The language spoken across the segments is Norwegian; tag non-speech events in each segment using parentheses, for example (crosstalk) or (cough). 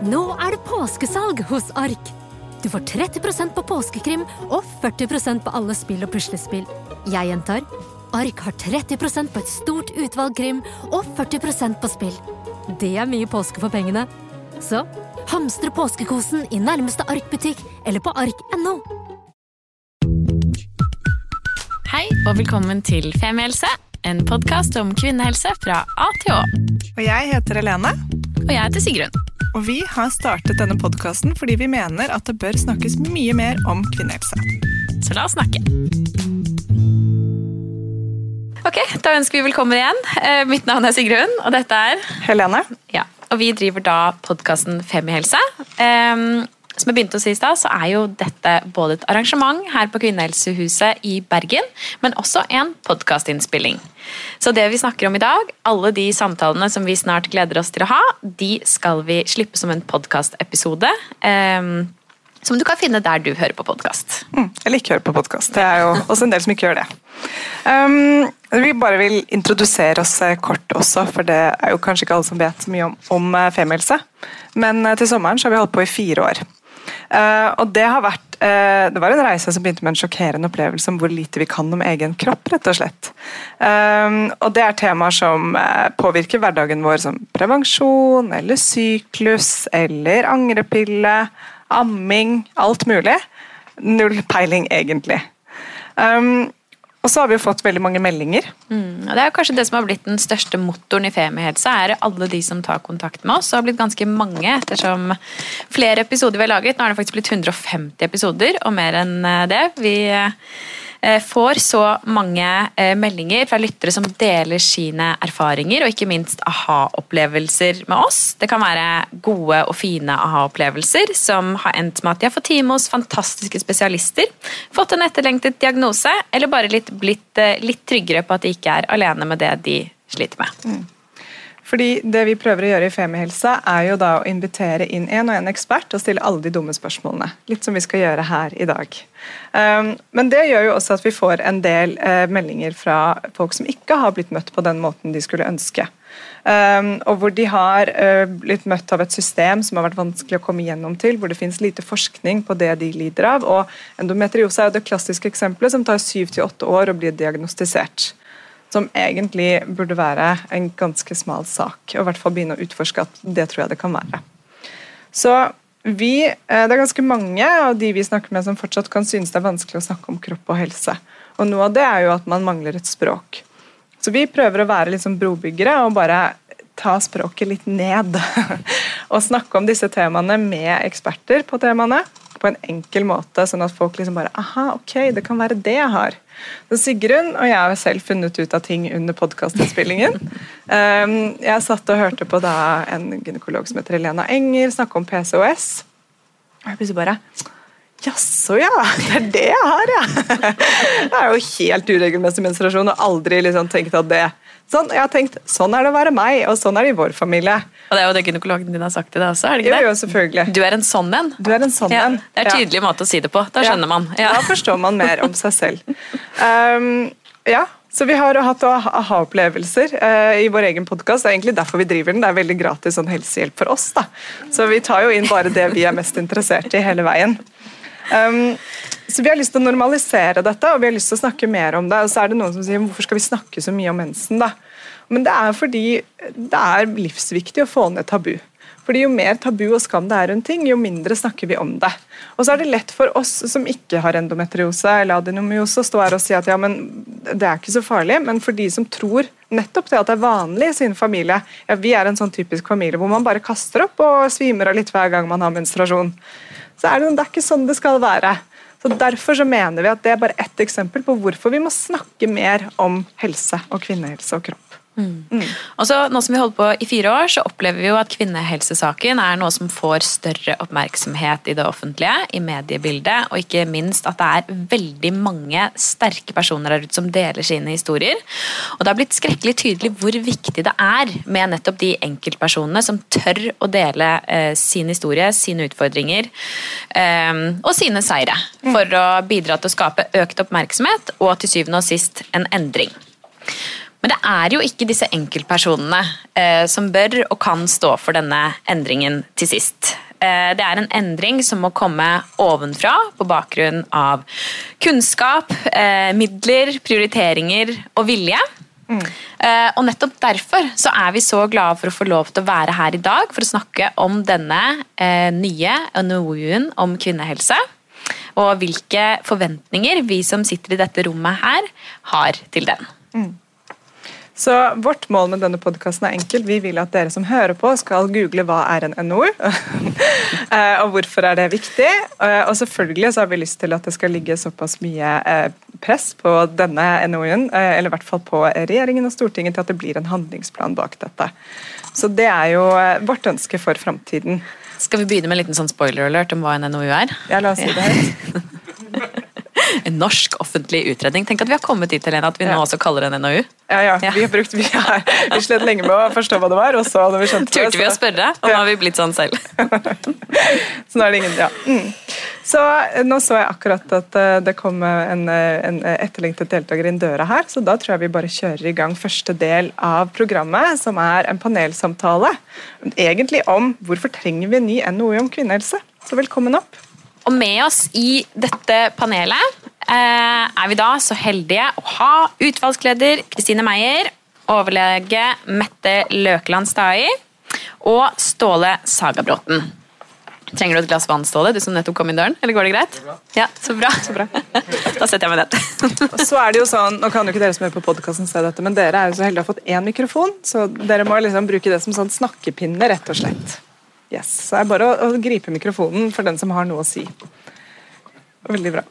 Nå er det påskesalg hos Ark! Du får 30% på påskekrim og 40% på alle spill og puslespill. Jeg gjentar Ark har 30% på et stort utvalg krim og 40% på spill. Det er mye påske for pengene. Så hamstre påskekosen i nærmeste Ark-butikk eller på ark.no. Hei og velkommen til Femihelse, en podkast om kvinnehelse fra A til Å. Og jeg heter Helene. Og jeg heter Sigrun. Og vi har startet denne podkasten fordi vi mener at det bør snakkes mye mer om kvinnehelse. Så la oss snakke. Ok, Da ønsker vi velkommen igjen. Eh, mitt navn er Sigrun, og dette er Helene. Ja, og Vi driver da podkasten Femihelse. Um, som jeg begynte å si i stad, så er jo dette både et arrangement her på Kvinnehelsehuset i Bergen, men også en podkastinnspilling. Så det vi snakker om i dag, alle de samtalene som vi snart gleder oss til å ha, de skal vi slippe som en podkastepisode. Um, som du kan finne der du hører på podkast. Mm, eller ikke hører på podkast. Det er jo også en del som ikke gjør det. Um, vi bare vil introdusere oss eh, kort også, for det er jo kanskje ikke alle som vet så mye om, om eh, femihelse. Men eh, til sommeren så har vi holdt på i fire år. Uh, og det har vært uh, Det var en reise som begynte med en sjokkerende opplevelse om hvor lite vi kan om egen kropp, rett og slett. Uh, og det er temaer som påvirker hverdagen vår, som prevensjon eller syklus eller angrepille, amming, alt mulig. Null peiling, egentlig. Og så har vi jo fått veldig mange meldinger. Mm, Det er kanskje det som har blitt den største motoren i Femihelse, er alle de som tar kontakt med oss. Det har blitt ganske mange ettersom flere episoder vi har laget. Nå er det faktisk blitt 150 episoder, og mer enn det. Vi Eh, får så mange eh, meldinger fra lyttere som deler sine erfaringer, og ikke minst aha-opplevelser med oss. Det kan være gode og fine aha-opplevelser som har endt med at de har fått time hos fantastiske spesialister, fått en etterlengtet diagnose, eller bare litt, blitt eh, litt tryggere på at de ikke er alene med det de sliter med. Mm. Fordi Det vi prøver å gjøre i Femihelse, er jo da å invitere inn en og en ekspert og stille alle de dumme spørsmålene. Litt som vi skal gjøre her i dag. Um, men det gjør jo også at vi får en del uh, meldinger fra folk som ikke har blitt møtt på den måten de skulle ønske. Um, og hvor de har uh, blitt møtt av et system som har vært vanskelig å komme gjennom til, hvor det finnes lite forskning på det de lider av. og Endometriose er jo det klassiske eksempelet som tar syv til åtte år å bli diagnostisert som egentlig burde være en ganske smal sak. Og i hvert fall begynne å utforske at det tror jeg det kan være. Så vi, eh, Det er ganske mange av de vi snakker med som fortsatt kan synes det er vanskelig å snakke om kropp og helse. Og Noe av det er jo at man mangler et språk. Så vi prøver å være liksom brobyggere og bare ta språket litt ned. (laughs) og snakke om disse temaene med eksperter på temaene på en enkel måte, sånn at folk liksom bare Aha, ok, det kan være det jeg har. Så Sigrun og jeg har selv funnet ut av ting under podkastinnspillingen. Um, (laughs) jeg satt og hørte på da en gynekolog som heter Helena Enger snakke om PCOS. Og jeg plutselig bare Jaså, ja. Det er det jeg har, ja. (laughs) Det er jo helt uregelmessig menstruasjon og aldri liksom tenkt at det Sånn, jeg har tenkt, sånn er det å være meg, og sånn er det i vår familie. Og Det er jo det gynekologen din har sagt til deg også? er det ikke det? Jo, jo, selvfølgelig. Du er en sånn en. Du er en sånn en. Det er en tydelig ja. måte å si det på. Da skjønner man. Ja. Da forstår man mer om seg selv. Um, ja, så Vi har hatt aha-opplevelser eh, i vår egen podkast. Det er egentlig derfor vi driver den. Det er veldig gratis sånn helsehjelp for oss. da. Så vi tar jo inn bare det vi er mest interessert i hele veien. Um, så Vi har lyst til å normalisere dette og vi har lyst til å snakke mer om det. og så er det noen som sier Hvorfor skal vi snakke så mye om mensen? da? Men det er fordi det er livsviktig å få ned tabu. Fordi Jo mer tabu og skam det er rundt ting, jo mindre snakker vi om det. Og så er det lett for oss som ikke har endometriose eller adenomyose, å stå her og si at ja, men det er ikke så farlig. Men for de som tror nettopp det at det er vanlig i sin familie ja, Vi er en sånn typisk familie hvor man bare kaster opp og svimer av litt hver gang man har menstruasjon så er det, det er ikke sånn det skal være. Så Derfor så mener vi at det er bare ett eksempel på hvorfor vi må snakke mer om helse og kvinnehelse og kropp. Mm. Mm. Og så, Nå som vi holder på i fire år, så opplever vi jo at kvinnehelsesaken er noe som får større oppmerksomhet i det offentlige, i mediebildet, og ikke minst at det er veldig mange sterke personer der ute som deler sine historier. Og Det har blitt skrekkelig tydelig hvor viktig det er med nettopp de enkeltpersonene som tør å dele eh, sin historie, sine utfordringer eh, og sine seire, mm. for å bidra til å skape økt oppmerksomhet og til syvende og sist en endring. Men det er jo ikke disse enkeltpersonene eh, som bør og kan stå for denne endringen til sist. Eh, det er en endring som må komme ovenfra på bakgrunn av kunnskap, eh, midler, prioriteringer og vilje. Mm. Eh, og nettopp derfor så er vi så glade for å få lov til å være her i dag for å snakke om denne eh, nye NOU-en om kvinnehelse. Og hvilke forventninger vi som sitter i dette rommet her, har til den. Mm. Så Vårt mål med denne podkasten er enkelt. Vi vil at dere som hører på, skal google hva er en NOU, (laughs) eh, og hvorfor er det viktig. Eh, og selvfølgelig så har vi lyst til at det skal ligge såpass mye eh, press på denne NOU-en, eller i hvert fall på regjeringen og Stortinget, til at det blir en handlingsplan bak dette. Så det er jo vårt ønske for framtiden. Skal vi begynne med en liten sånn spoiler alert om hva en NOU er? Ja, la oss si det høyt. (laughs) en norsk offentlig utredning. Tenk at vi har kommet dit Helene, at vi nå også kaller det en NOU. Ja, ja. Vi har brukt, vi har, vi slet lenge med å forstå hva det var, og så hadde vi skjønt det. Turte vi å spørre, og nå har vi blitt sånn selv. (laughs) så nå er det ingen, ja. Mm. Så Nå så jeg akkurat at eh, det kom en, en etterlengtet deltaker inn døra her, så da tror jeg vi bare kjører i gang første del av programmet, som er en panelsamtale. Egentlig om hvorfor trenger vi en ny NOU om kvinnehelse. Så velkommen opp. Og med oss i dette panelet eh, er vi da så heldige å ha utvalgsleder Kristine Meyer, overlege Mette Løkeland Stai og Ståle Sagabråten. Trenger du et glass vann, Ståle, du som nettopp kom inn døren? Eller går det greit? Ja, så bra. Så bra. (laughs) Da setter jeg meg ned. (laughs) så er det jo sånn, Nå kan jo ikke dere som er på podkasten se dette, men dere er jo så heldige å ha fått én mikrofon, så dere må liksom bruke det som sånn snakkepinne, rett og slett. Yes, Så det er bare å, å, gripe mikrofonen for den som har noe å si. Veldig bra.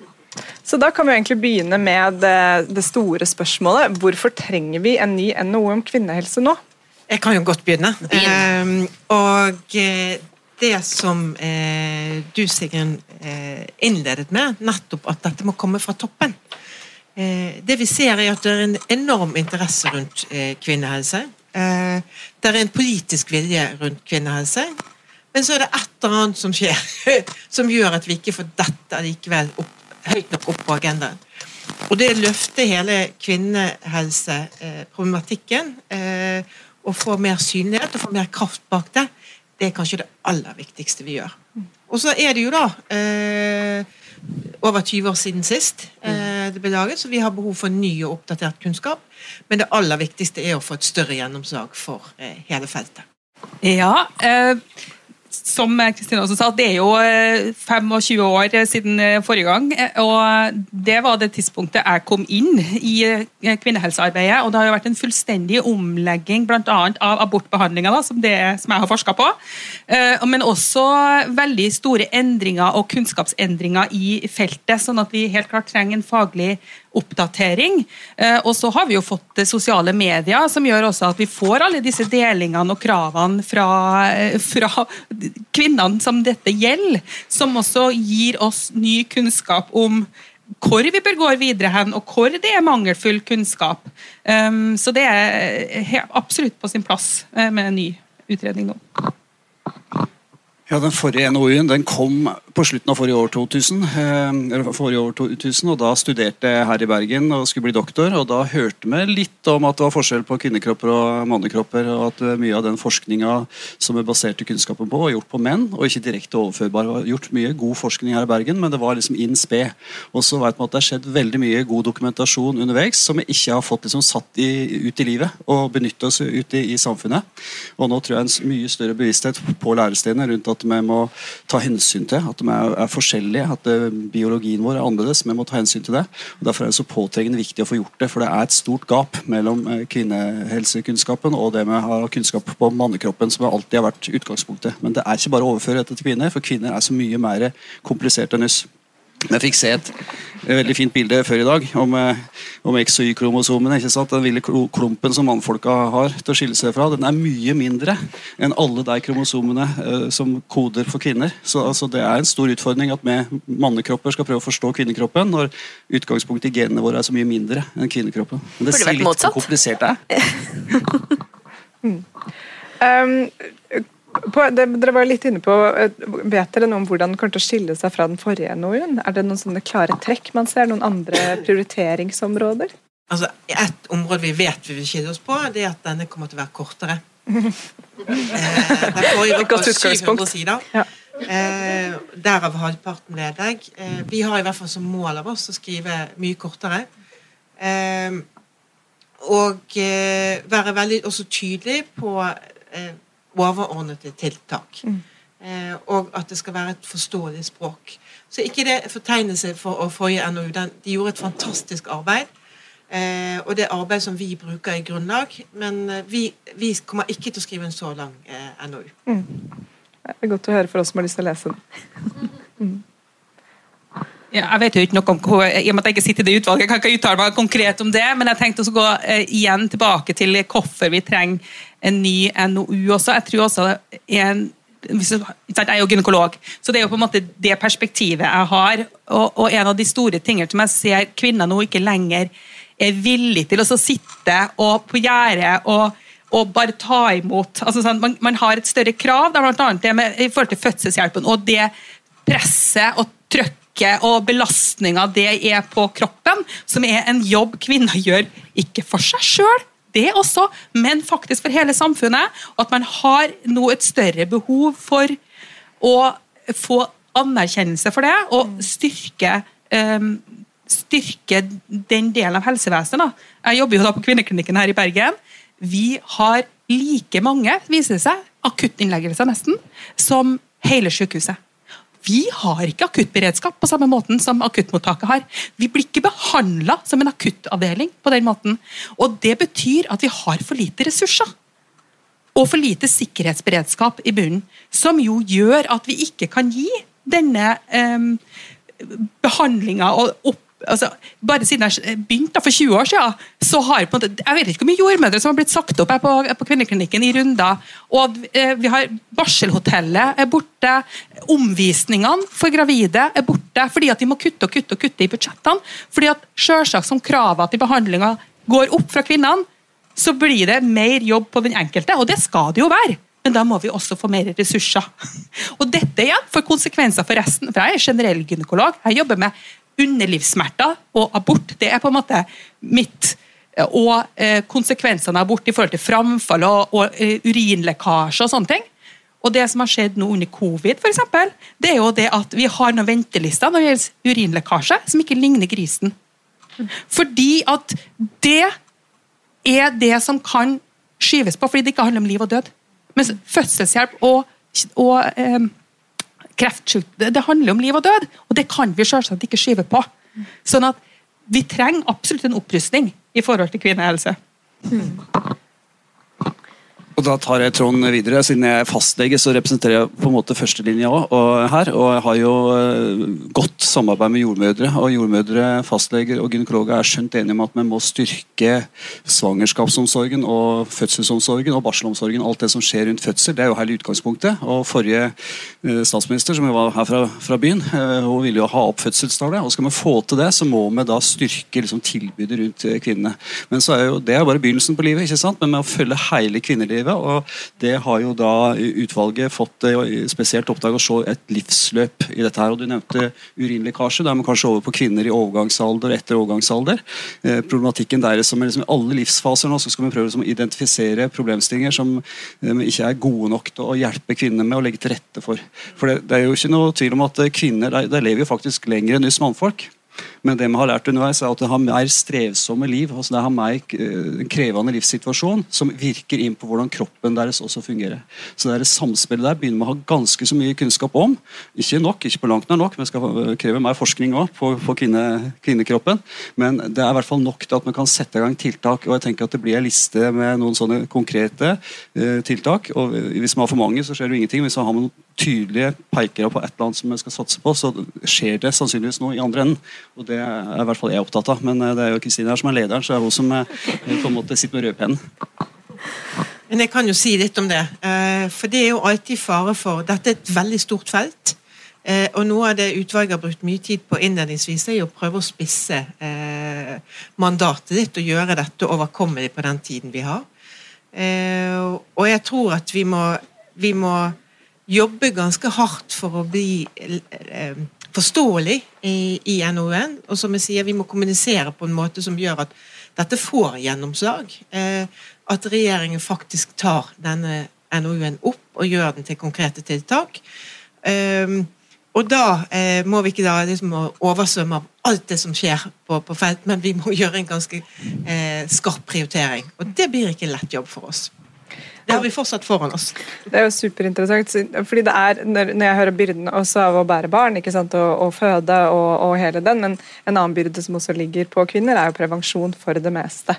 Så Da kan vi egentlig begynne med det, det store spørsmålet. Hvorfor trenger vi en ny NOU om kvinnehelse nå? Jeg kan jo godt begynne. Uh, og eh, det som eh, du, Sigrun, eh, innledet med, nettopp at dette må komme fra toppen. det vi ser, er at det er en enorm interesse rundt kvinnehelse. det er en politisk vilje rundt kvinnehelse. Men så er det et eller annet som skjer, (laughs) som gjør at vi ikke får dette likevel opp, høyt nok opp på agendaen. Og det løfter hele kvinnehelseproblematikken eh, og få mer synlighet og få mer kraft bak det. Det er kanskje det aller viktigste vi gjør. Og så er det jo da eh, over 20 år siden sist eh, det ble laget, så vi har behov for ny og oppdatert kunnskap. Men det aller viktigste er å få et større gjennomslag for hele feltet. Ja, eh, som Kristine også sa, det er jo 25 eh, år siden eh, forrige gang. Eh, og Det var det tidspunktet jeg kom inn i kvinnehelsearbeidet. og Det har jo vært en fullstendig omlegging bl.a. av abortbehandlinga, som, som jeg har forska på. Men også veldig store endringer og kunnskapsendringer i feltet, sånn at vi helt klart trenger en faglig oppdatering. Eh, og så har vi jo fått sosiale medier, som gjør også at vi får alle disse delingene og kravene fra, eh, fra kvinnene som dette gjelder, som også gir oss ny kunnskap om hvor vi bør gå videre hen, og hvor det er mangelfull kunnskap. Um, så det er absolutt på sin plass eh, med en ny utredning nå. Ja, Den forrige NOU-en den kom på slutten av forrige år 2000. Eh, forrige år 2000, og Da studerte jeg her i Bergen og skulle bli doktor. og Da hørte vi litt om at det var forskjell på kvinnekropper og mannekropper. og At mye av den forskninga som vi baserte kunnskapen på, var gjort på menn, og ikke direkte overførbar. Det var gjort mye god forskning her i Bergen, men det var liksom in spe. Og så vet vi at det har skjedd veldig mye god dokumentasjon underveis som vi ikke har fått liksom satt i, ut i livet og benytte oss ut i, i samfunnet. Og nå tror jeg en mye større bevissthet på lærestedene rundt at vi må ta hensyn til at er, er forskjellige, at uh, biologien vår er annerledes. Vi må ta hensyn til det. og Derfor er det så påtrengende viktig å få gjort det. For det er et stort gap mellom uh, kvinnehelsekunnskapen og det vi har kunnskap på mannekroppen, som alltid har vært utgangspunktet. Men det er ikke bare å overføre dette til kvinner, for kvinner er så mye mer komplisert enn oss. Jeg fikk se et veldig fint bilde før i dag om, eh, om X- og Y-kromosomene. ikke sant? Den lille klumpen som mannfolka har til å skille seg fra, den er mye mindre enn alle de kromosomene uh, som koder for kvinner. Så altså, Det er en stor utfordring at vi mannekropper skal prøve å forstå kvinnekroppen når utgangspunktet i genene våre er så mye mindre enn kvinnekroppen. Men det ser litt komplisert det er. (laughs) mm. um, på, det, dere var litt inne på, eh, Vet dere noe om hvordan den kommer til å skille seg fra den forrige NOU-en? Er det noen sånne klare trekk man ser? Noen andre prioriteringsområder? Altså, Et område vi vet vi vil skille oss på, det er at denne kommer til å være kortere. (laughs) Eh, den forrige var på Godt utgangspunkt. 700 sider. Ja. Eh, derav halvparten ble deg. Eh, vi har i hvert fall som mål av oss å skrive mye kortere. Eh, og eh, være veldig også tydelig på eh, overordnede tiltak. Eh, og at det skal være et forståelig språk. Så ikke det fortegnelse for å forrige NOU. Den, de gjorde et fantastisk arbeid. Eh, og det er arbeid som vi bruker i grunnlag. Men eh, vi, vi kommer ikke til å skrive en så lang eh, NOU. Det er godt å høre for oss som har lyst til å lese den. (laughs) Ja, jeg vet jo ikke noe om hva, I og med at jeg ikke sitter i det utvalget, jeg kan ikke uttale meg konkret om det, men jeg tenkte å gå eh, igjen tilbake til hvorfor vi trenger en ny NOU også. Jeg tror også en Jeg er jo gynekolog, så det er jo på en måte det perspektivet jeg har. Og, og en av de store tingene som jeg ser kvinner nå ikke lenger er villig til å sitte og på gjerdet og, og bare ta imot. Altså, sånn, man, man har et større krav, er blant annet det med, i forhold til fødselshjelpen. og det presset og trøkket og belastninga det er på kroppen, som er en jobb kvinner gjør ikke for seg sjøl, det også, men faktisk for hele samfunnet. Og at man har nå et større behov for å få anerkjennelse for det, og styrke um, styrke den delen av helsevesenet. Jeg jobber jo da på kvinneklinikken her i Bergen. Vi har like mange, viser det seg, akuttinnleggelser nesten, som hele sykehuset. Vi har ikke akuttberedskap på samme måten som akuttmottaket har. Vi blir ikke behandla som en akuttavdeling på den måten. Og det betyr at vi har for lite ressurser. Og for lite sikkerhetsberedskap i bunnen, som jo gjør at vi ikke kan gi denne eh, behandlinga og opp Altså, bare siden jeg begynte for 20 år siden, så har på en måte, jeg vet ikke hvor mye jordmødre som har blitt sagt opp her på, på kvinneklinikken i runder. Og eh, vi har Barselhotellet er borte. Omvisningene for gravide er borte fordi at de må kutte og kutte og kutte i budsjettene. fordi at selvsagt som kravene til behandlinga går opp fra kvinnene, så blir det mer jobb på den enkelte, og det skal det jo være. Men da må vi også få mer ressurser. (laughs) Og dette igjen får konsekvenser for resten. For jeg er generell gynekolog. Jeg jobber med underlivssmerter og abort. Det er på en måte mitt Og eh, konsekvensene av abort i forhold til framfall og, og eh, urinlekkasje og sånne ting. Og det som har skjedd nå under covid, for eksempel, det er jo det at vi har noen ventelister når det gjelder urinlekkasje, som ikke ligner grisen. Fordi at det er det som kan skyves på, fordi det ikke handler om liv og død. Mens fødselshjelp og, og eh, kreftsjuk, det, handler om liv og død, og det kan vi selvsagt ikke skyve på. Sånn at vi trenger absolutt en opprustning i forhold til kvinnehelse. Og da tar jeg tråden videre. Siden jeg er fastlege, så representerer jeg på en måte førstelinja her. Og jeg har jo eh, godt samarbeid med jordmødre. Og jordmødre, fastleger og gynekologer er skjønt enige om at vi må styrke svangerskapsomsorgen og fødselsomsorgen og barselomsorgen. Alt det som skjer rundt fødsel. Det er jo hele utgangspunktet. Og forrige eh, statsminister, som var her fra, fra byen, eh, hun ville jo ha opp fødselstallet. Og skal vi få til det, så må vi da styrke liksom, tilbudet rundt kvinnene. Men så er jo det er bare begynnelsen på livet, ikke sant? men med å følge hele kvinnelivet. Og det har jo da utvalget fått eh, spesielt oppdrag å se et livsløp i dette her. Og du nevnte urinlekkasje. Da er man kanskje over på kvinner i overgangsalder og etter overgangsalder. Eh, problematikken der er som er liksom alle livsfaser nå, så skal vi prøve liksom, å identifisere problemstillinger som eh, ikke er gode nok til å hjelpe kvinner med å legge til rette for. For det, det er jo ikke noe tvil om at kvinner de, de lever jo faktisk lenger enn oss mannfolk. Men det vi har lært underveis er at det har mer strevsomme liv. altså Det har mer eh, krevende livssituasjon som virker inn på hvordan kroppen deres også fungerer. Så det samspillet der begynner vi å ha ganske så mye kunnskap om. Ikke nok, ikke på langt nær nok, vi skal eh, kreve mer forskning òg på, på kvinne, kvinnekroppen. Men det er i hvert fall nok til at vi kan sette i gang tiltak. og jeg tenker at Det blir en liste med noen sånne konkrete eh, tiltak. og Hvis vi har for mange, så skjer det ingenting. Hvis vi har noen tydelige pekere på et eller annet som vi skal satse på, så skjer det sannsynligvis noe i andre enden. Og Det er i hvert fall jeg opptatt av. Men eh, det er jo Kristine her som er lederen, så det er hun som eh, på en måte sitter med rødpennen. Men jeg kan jo si litt om det. eh, For det er jo alltid fare for Dette er et veldig stort felt. Og noe av det utvalget har brukt mye tid på innledningsvis, er jo å prøve å spisse mandatet ditt og gjøre dette overkommelig på den tiden vi har. Og jeg tror at vi må, vi må jobbe ganske hardt for å bli forståelig i, i NOU-en. Og som jeg sier, vi må kommunisere på en måte som gjør at dette får gjennomslag. Eh, at regjeringen faktisk tar denne NOU-en opp og gjør den til konkrete tiltak. Eh, og da eh, må vi ikke da liksom oversvømme av alt det som skjer på, på felt, men vi må (laughs) gjøre en ganske eh, skarp prioritering. Og det blir ikke en lett jobb for oss. Det har vi fortsatt foran oss. Det er jo superinteressant. fordi det er, Når jeg hører byrden også av å bære barn ikke sant, og, og føde og, og, hele den, men en annen byrde som også ligger på kvinner, er jo prevensjon for det meste.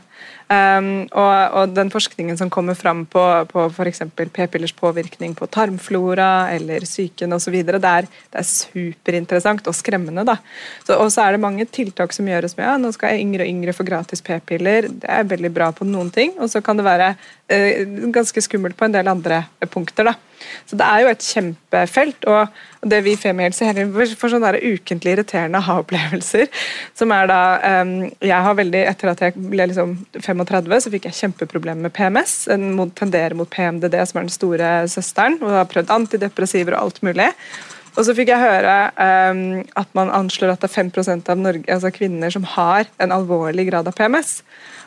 Um, og, og, den forskningen som kommer fram på, på f.eks. p-pillers påvirkning på tarmflora eller psyken osv., det, er, det er superinteressant og skremmende. da. Så, og så er det mange tiltak som gjøres med ja, nå skal yngre og yngre få gratis p-piller. Det er veldig bra på noen ting, og så kan det være uh, ganske skummelt på en del andre punkter. da. Så det er jo et kjempefelt. Og det vi i Femihelse får sånne ukentlig irriterende (laughs) aha-opplevelser. Som er da um, Jeg har veldig Etter at jeg ble liksom 35, så fikk jeg kjempeproblemer med PMS. En tenderer mot PMDD, som er den store søsteren. Og har prøvd antidepressiver og alt mulig. Og så fikk jeg høre um, at man anslår at det er 5 av Norge, altså kvinner som har en alvorlig grad av PMS.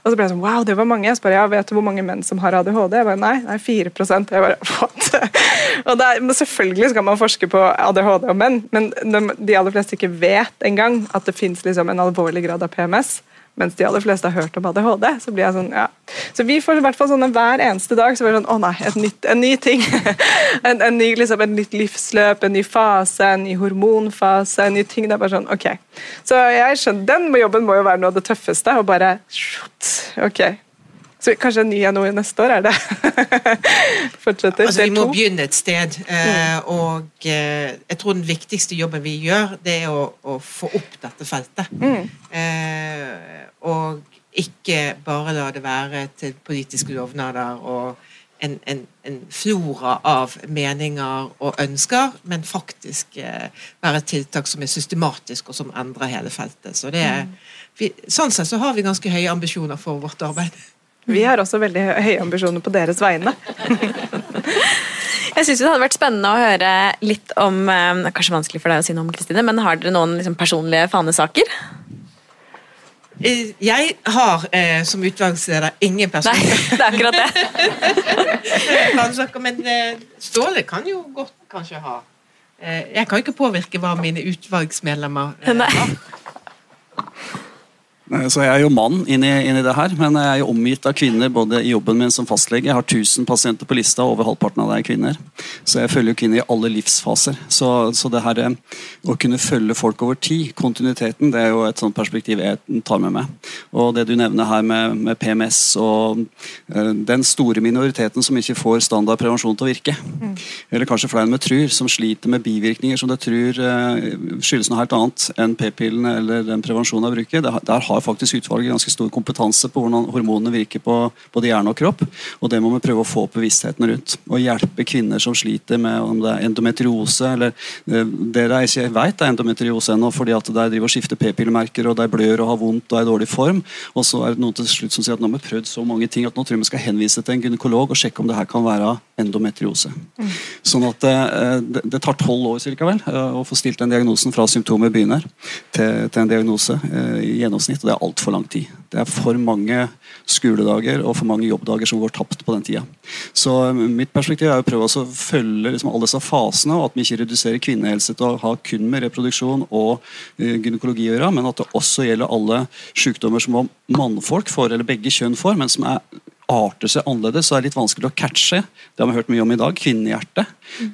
Og så ble jeg sånn Wow, det var mange. Jeg spør, ja, vet du hvor mange menn som har ADHD? Jeg bare, Nei, det er 4 Jeg bare, what? (laughs) og er, men Selvfølgelig skal man forske på ADHD og menn, men de aller fleste ikke vet engang at det fins liksom en alvorlig grad av PMS mens de aller fleste har hørt om ADHD. Så blir jeg sånn, ja. Så vi får i hvert fall sånne hver eneste dag så blir det sånn Å nei, nytt, en ny ting. (laughs) en, en, ny, liksom, et nytt livsløp, en ny fase, en ny hormonfase. en ny ting, det er bare sånn, ok. Så jeg skjønner, Den jobben må jo være noe av det tøffeste. og bare, ok, så kanskje en ny NOU neste år, er det? (laughs) Fortsetter. Altså, vi må begynne et sted. Eh, og eh, jeg tror den viktigste jobben vi gjør, det er å, å få opp dette feltet. Mm. Eh, og ikke bare la det være til politiske lovnader og en, en, en, flora av meninger og ønsker, men faktisk være et tiltak som er systematisk, og som endrer hele feltet. Så det er, mm. vi, sånn sett så har vi ganske høye ambisjoner for vårt arbeid. Vi har også veldig høye ambisjoner på deres vegne. Jeg syns det hadde vært spennende å høre litt om eh, Det er kanskje vanskelig for deg å si noe om Kristine, men har dere noen liksom, personlige fanesaker? Eh, jeg har eh, som utvalgsleder ingen personlige Nei, (laughs) det er akkurat det. (laughs) fanesaker, men eh, Ståle kan jo godt kanskje ha. Eh, jeg kan jo ikke påvirke hva mine utvalgsmedlemmer har. Eh, så Jeg er jo mann inni, inni, det her, men jeg er jo omgitt av kvinner både i jobben min som fastlege. Jeg har 1000 pasienter på lista, over halvparten av det er kvinner. Så jeg følger jo kvinner i alle livsfaser. Så, så, det her eh, å kunne følge folk over tid, kontinuiteten, det er jo et sånt perspektiv jeg tar med meg. Og det du nevner her med, med PMS og uh, den store minoriteten som ikke får standard prevensjon til å virke. Mm. Eller kanskje flere enn vi tror, som sliter med bivirkninger som de tror skyldes noe helt annet enn p-pillene eller den prevensjonen de bruker. Der har faktisk utvalget ganske stor kompetanse på hvordan hormonene virker på både hjerne og kropp. og Det må vi prøve å få opp bevisstheten rundt. Og hjelpe kvinner som sliter med om det er endometriose eller eh, det de ikke vet er endometriose ennå, fordi at de driver og skifter p-pillemerker og de blør og har vondt og er i dårlig form. Og så er det noen til slutt som sier at nå har vi prøvd så mange ting at nå tror jeg vi skal henvise til en gynekolog og sjekke om det her kan være endometriose. Mm. Sånn at eh, det, det tar tolv år cirka vel, eh, å få stilt den diagnosen fra symptomer begynner til, til en diagnose i gjennomsnitt. Og det er altfor lang tid. Det er for mange skoledager og for mange jobbdager som går tapt på den tida. Så um, mitt perspektiv er å prøve å følge liksom alle disse fasene, og at vi ikke reduserer kvinnehelse til å ha kun med reproduksjon og uh, gynekologi å gjøre, men at det også gjelder alle sykdommer som mannfolk får, eller begge kjønn får, men som er arter seg annerledes, så er det litt vanskelig å catche. Det har vi hørt mye om i dag. Kvinnehjerte.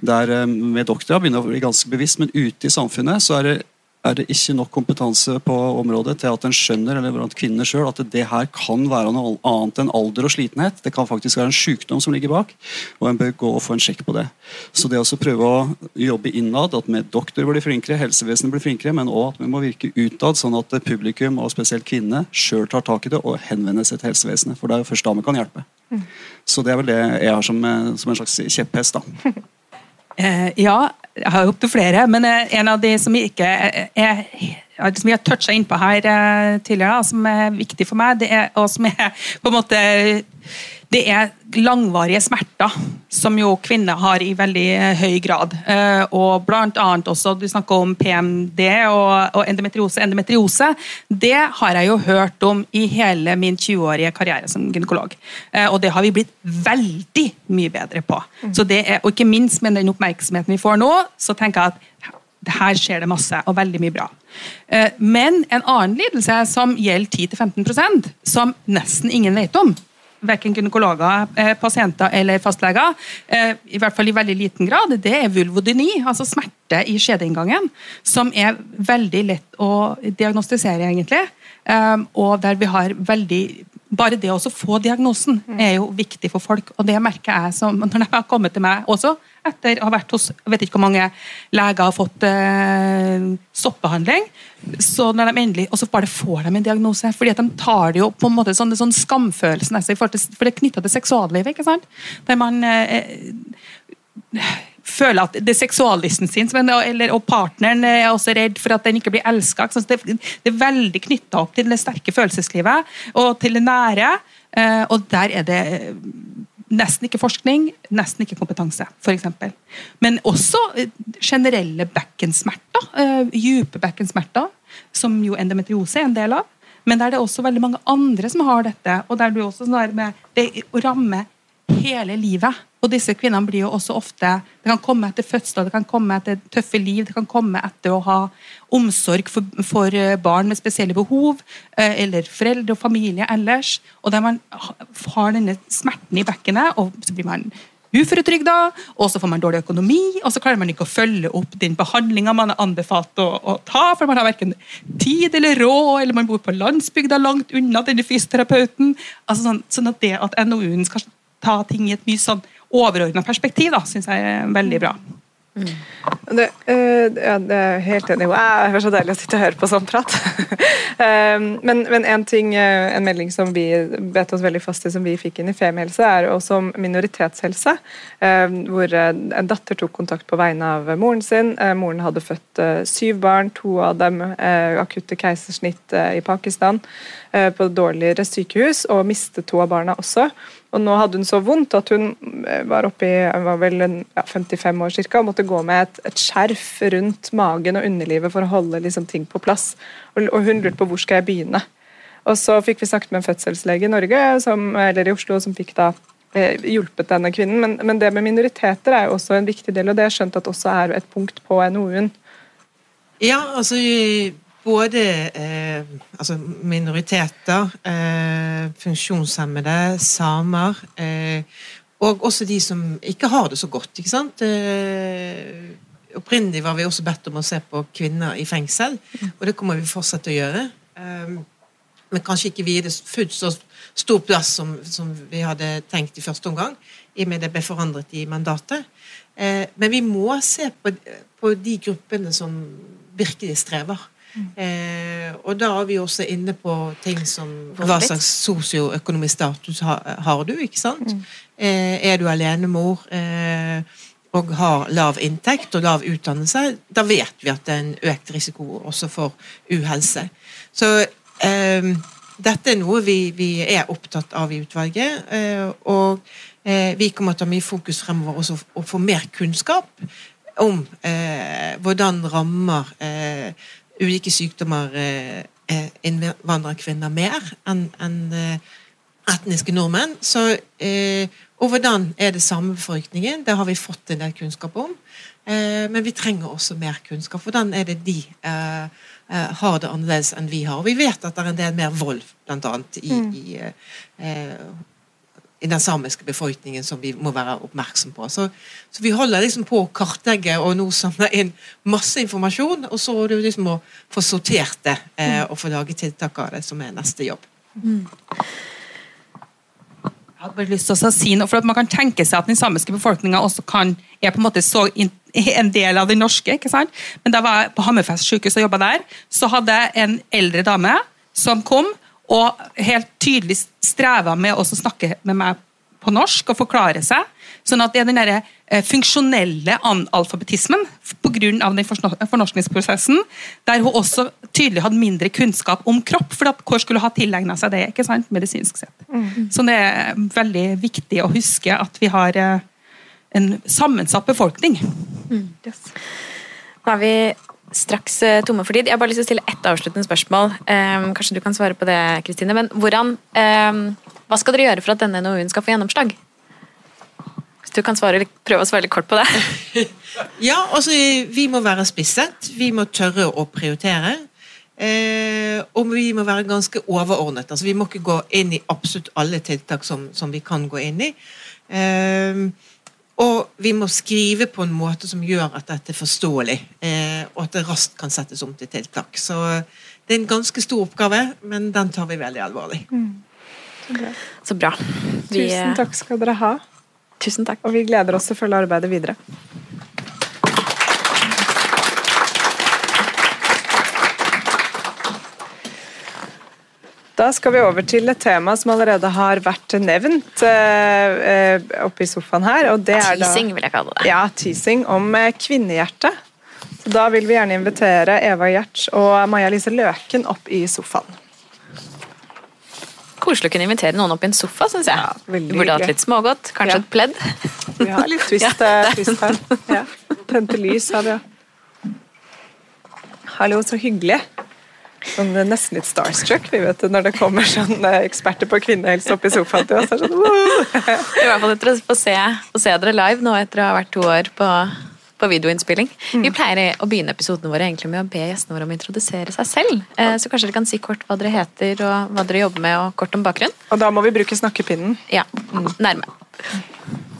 Der um, med doktorer begynner å bli ganske bevisst, men ute i samfunnet så er det er det ikke nok kompetanse på området til at en skjønner eller blant kvinner selv, at det her kan være noe annet enn alder og slitenhet. Det kan faktisk være en sykdom som ligger bak, og en bør gå og få en sjekk på det. Så det å prøve å jobbe innad, at vi doktorer blir flinkere, helsevesenet blir flinkere, men òg at vi må virke utad, sånn at publikum, og spesielt kvinner, sjøl tar tak i det og henvender seg til helsevesenet. For det er jo først da vi kan hjelpe. Mm. Så det er vel det jeg har som, som en slags kjepphest. da. (laughs) Eh, ja, jeg har opptil flere, men eh, en av de som ikke er, som vi har toucha innpå her eh, tidligere, som er viktig for meg, det er, og som er på en måte det er langvarige smerter, som jo kvinner har i veldig eh, høy grad. Eh, og blant annet også, Du snakker om PMD og, endometriose. Endometriose det har jeg jo hørt om i hele min 20-årige karriere som gynekolog. Eh, og det har vi blitt veldig mye bedre på. Mm. Så det er, og ikke minst med den oppmerksomheten vi får nå, så tenker jeg at her skjer det masse, og veldig mye bra. Men en annen lidelse som gjelder 10-15% som nesten ingen vet om, verken gynekologer, eh, pasienter eller fastleger, eh, i hvert fall i veldig liten grad, det er vulvodyni, altså smerte i skjedeinngangen, som er veldig lett å diagnostisere, egentlig. Eh, og der vi har veldig bare det å få diagnosen er jo viktig for folk, og det merker jeg som, når de har kommet til meg også, etter å ha vært hos jeg vet ikke hvor mange leger har fått eh, soppbehandling. Så når de endelig, og så bare får de en diagnose. fordi at de tar det jo på en måte sånn, sånn skamfølelse nesten, for det er knytta til seksuallivet. ikke sant? Der man eh, føler at det er seksuallisten sin, eller, og partneren er også redd for at den ikke blir elska. Det, det, er veldig knytta opp til det sterke følelseslivet og til det nære. Eh, og der er det eh, nesten ikke forskning, nesten ikke kompetanse, f.eks. Men også eh, generelle bekkensmerter, dype bekkensmerter, som jo endometriose er en del av. Men der det er også veldig mange andre som har dette, og der du også sånn med det å ramme hele livet. Og disse kvinnene blir jo også ofte Det kan komme etter fødsler, det kan komme etter tøffe liv, det kan komme etter å ha omsorg for, for eh, barn med spesielle behov, eh, eller foreldre og familie ellers. Og der man har denne smerten i bekkenet, og så blir man uføretrygda, og så får man dårlig økonomi, og så klarer man ikke å følge opp den behandlinga man er anbefalt å, å, ta, for man har verken tid eller råd, eller man bor på landsbygda langt unna denne fysioterapeuten. Altså sånn, sånn at det at NOU-en skal ta ting i et mye sånn overordna perspektiv, da, syns jeg er veldig bra. Mm. Det, uh, ja, det er helt enig. Det var så deilig å sitte og høre på sånn prat. uh, (laughs) men, men en ting, uh, en melding som vi bet oss veldig fast i, som vi fikk inn i Femihelse, er også om minoritetshelse. hvor en datter tok kontakt på vegne av moren sin. moren hadde født syv barn, to av dem akutte keisersnitt i Pakistan, på dårligere sykehus, og mistet to av barna også. Og nå hadde hun så vondt at hun eh, var oppe i var vel ja, 55 år cirka, og måtte gå med et, et, skjerf rundt magen og underlivet for å holde liksom, ting på plass. Og, og, hun lurte på hvor skal jeg begynne. Og så fikk vi snakket med en fødselslege i Norge, som, eller i Oslo som fikk da eh, hjulpet denne kvinnen. Men, men, det med minoriteter er jo også en viktig del, og det har jeg skjønt at også er et punkt på NOU-en. Ja, altså både eh, altså minoriteter, eh, funksjonshemmede, samer eh, og også de som ikke har det så godt. ikke sant? Eh, opprinnelig var vi også bedt om å se på kvinner i fengsel, og det kommer vi fortsatt til å gjøre. Eh, men kanskje ikke vi det fullt så stor plass som, som, vi hadde tenkt i første omgang, i og med det ble forandret i mandatet. Eh, men vi må se på, på de gruppene som virkelig strever. Eh, og da er vi også inne på ting som Hva slags sosioøkonomisk status har, har, du? ikke sant? Mm. Eh, er du alenemor eh, og har lav inntekt og lav utdannelse, da vet vi at det er en økt risiko også for uhelse. Så eh, dette er noe vi, vi, er opptatt av i utvalget. Eh, og eh, vi kommer til å ha mye fokus fremover også å få mer kunnskap om hvordan rammer eh, ulike sykdommer eh, kvinner innvandrerkvinner mer enn en, eh, etniske nordmenn. Så, og hvordan er det samme befolkningen? Det har vi fått en del kunnskap om. Men vi trenger også mer kunnskap. Hvordan er det de har det annerledes enn vi har? Og vi vet at det er en del mer vold, blant annet, i, mm. i i den samiske befolkningen som vi må være oppmerksom på. Så, så vi holder liksom på å kartlegge og nå samle inn masse informasjon, og så er det liksom å få sortert det eh, og få lage tiltak av det, som er neste jobb. Mm. Jeg hadde bare lyst til å si noe, for Man kan tenke seg at den samiske befolkninga også kan, er på en måte så (laughs) en del av den norske. ikke sant? Men da var jeg på Hammerfest sykehus og jobba der, så hadde jeg en eldre dame som kom og helt tydelig streva med å snakke med meg på norsk og forklare seg, Sånn at det er den der, eh, funksjonelle analfabetismen pga. den fornorskningsprosessen, der hun også tydelig hadde mindre kunnskap om kropp, for hvor skulle hun ha tilegna seg det ikke sant, medisinsk sett. Mm. Så det er veldig viktig å huske at vi har eh, en sammensatt befolkning. Mm. Yes. Er vi straks eh, tomme for tid. Jeg har bare lyst til å stille ett avsluttende spørsmål. Um, kanskje du kan svare på det, Kristine. Men hvordan, um, hva skal dere gjøre for at denne NOU-en skal få gjennomslag? Hvis du kan svare, prøve å svare litt kort på det. (laughs) ja, altså vi må være spisset. Vi må tørre å prioritere. Eh, og vi må være ganske overordnet. altså Vi må ikke gå inn i absolutt alle tiltak som, som vi kan gå inn i. Eh, og vi må skrive på en måte som gjør at dette er forståelig, eh, og at det raskt kan settes om til tiltak. Så det er en ganske stor oppgave, men den tar vi veldig alvorlig. Mm. Så bra. Så bra. Vi, Tusen takk skal dere ha. Tusen takk. Og vi gleder oss til å følge arbeidet videre. Da skal vi over til et tema som allerede har vært nevnt uh, uh, oppe i sofaen her. og det er Teasing, vil jeg kalle det. Ja, teasing om uh, kvinnehjertet. Så Da vil vi gjerne invitere Eva Gjertz og Maja Lise Løken opp i sofaen. Koselig å kunne invitere noen opp i en sofa, syns jeg. Ja, vi burde hatt litt smågodt, kanskje ja. et pledd. Vi har litt (laughs) twist, ja, twist her. Ja. Tente lys har vi ja. Hallo, så hyggelig. Sånn, nesten litt starstruck vi vet når det kommer sånn eksperter på kvinnehelse opp i sofaen til oss. Sånn, I hvert fall etter å få se, få se, dere live nå etter å ha vært to år på, på videoinnspilling. Mm. Vi pleier å begynne episodene våre egentlig med å be gjestene våre om å introdusere seg selv. Eh, så kanskje dere kan si kort hva dere heter og hva dere jobber med, og kort om bakgrunn. Og da må vi bruke snakkepinnen. Ja, nærme.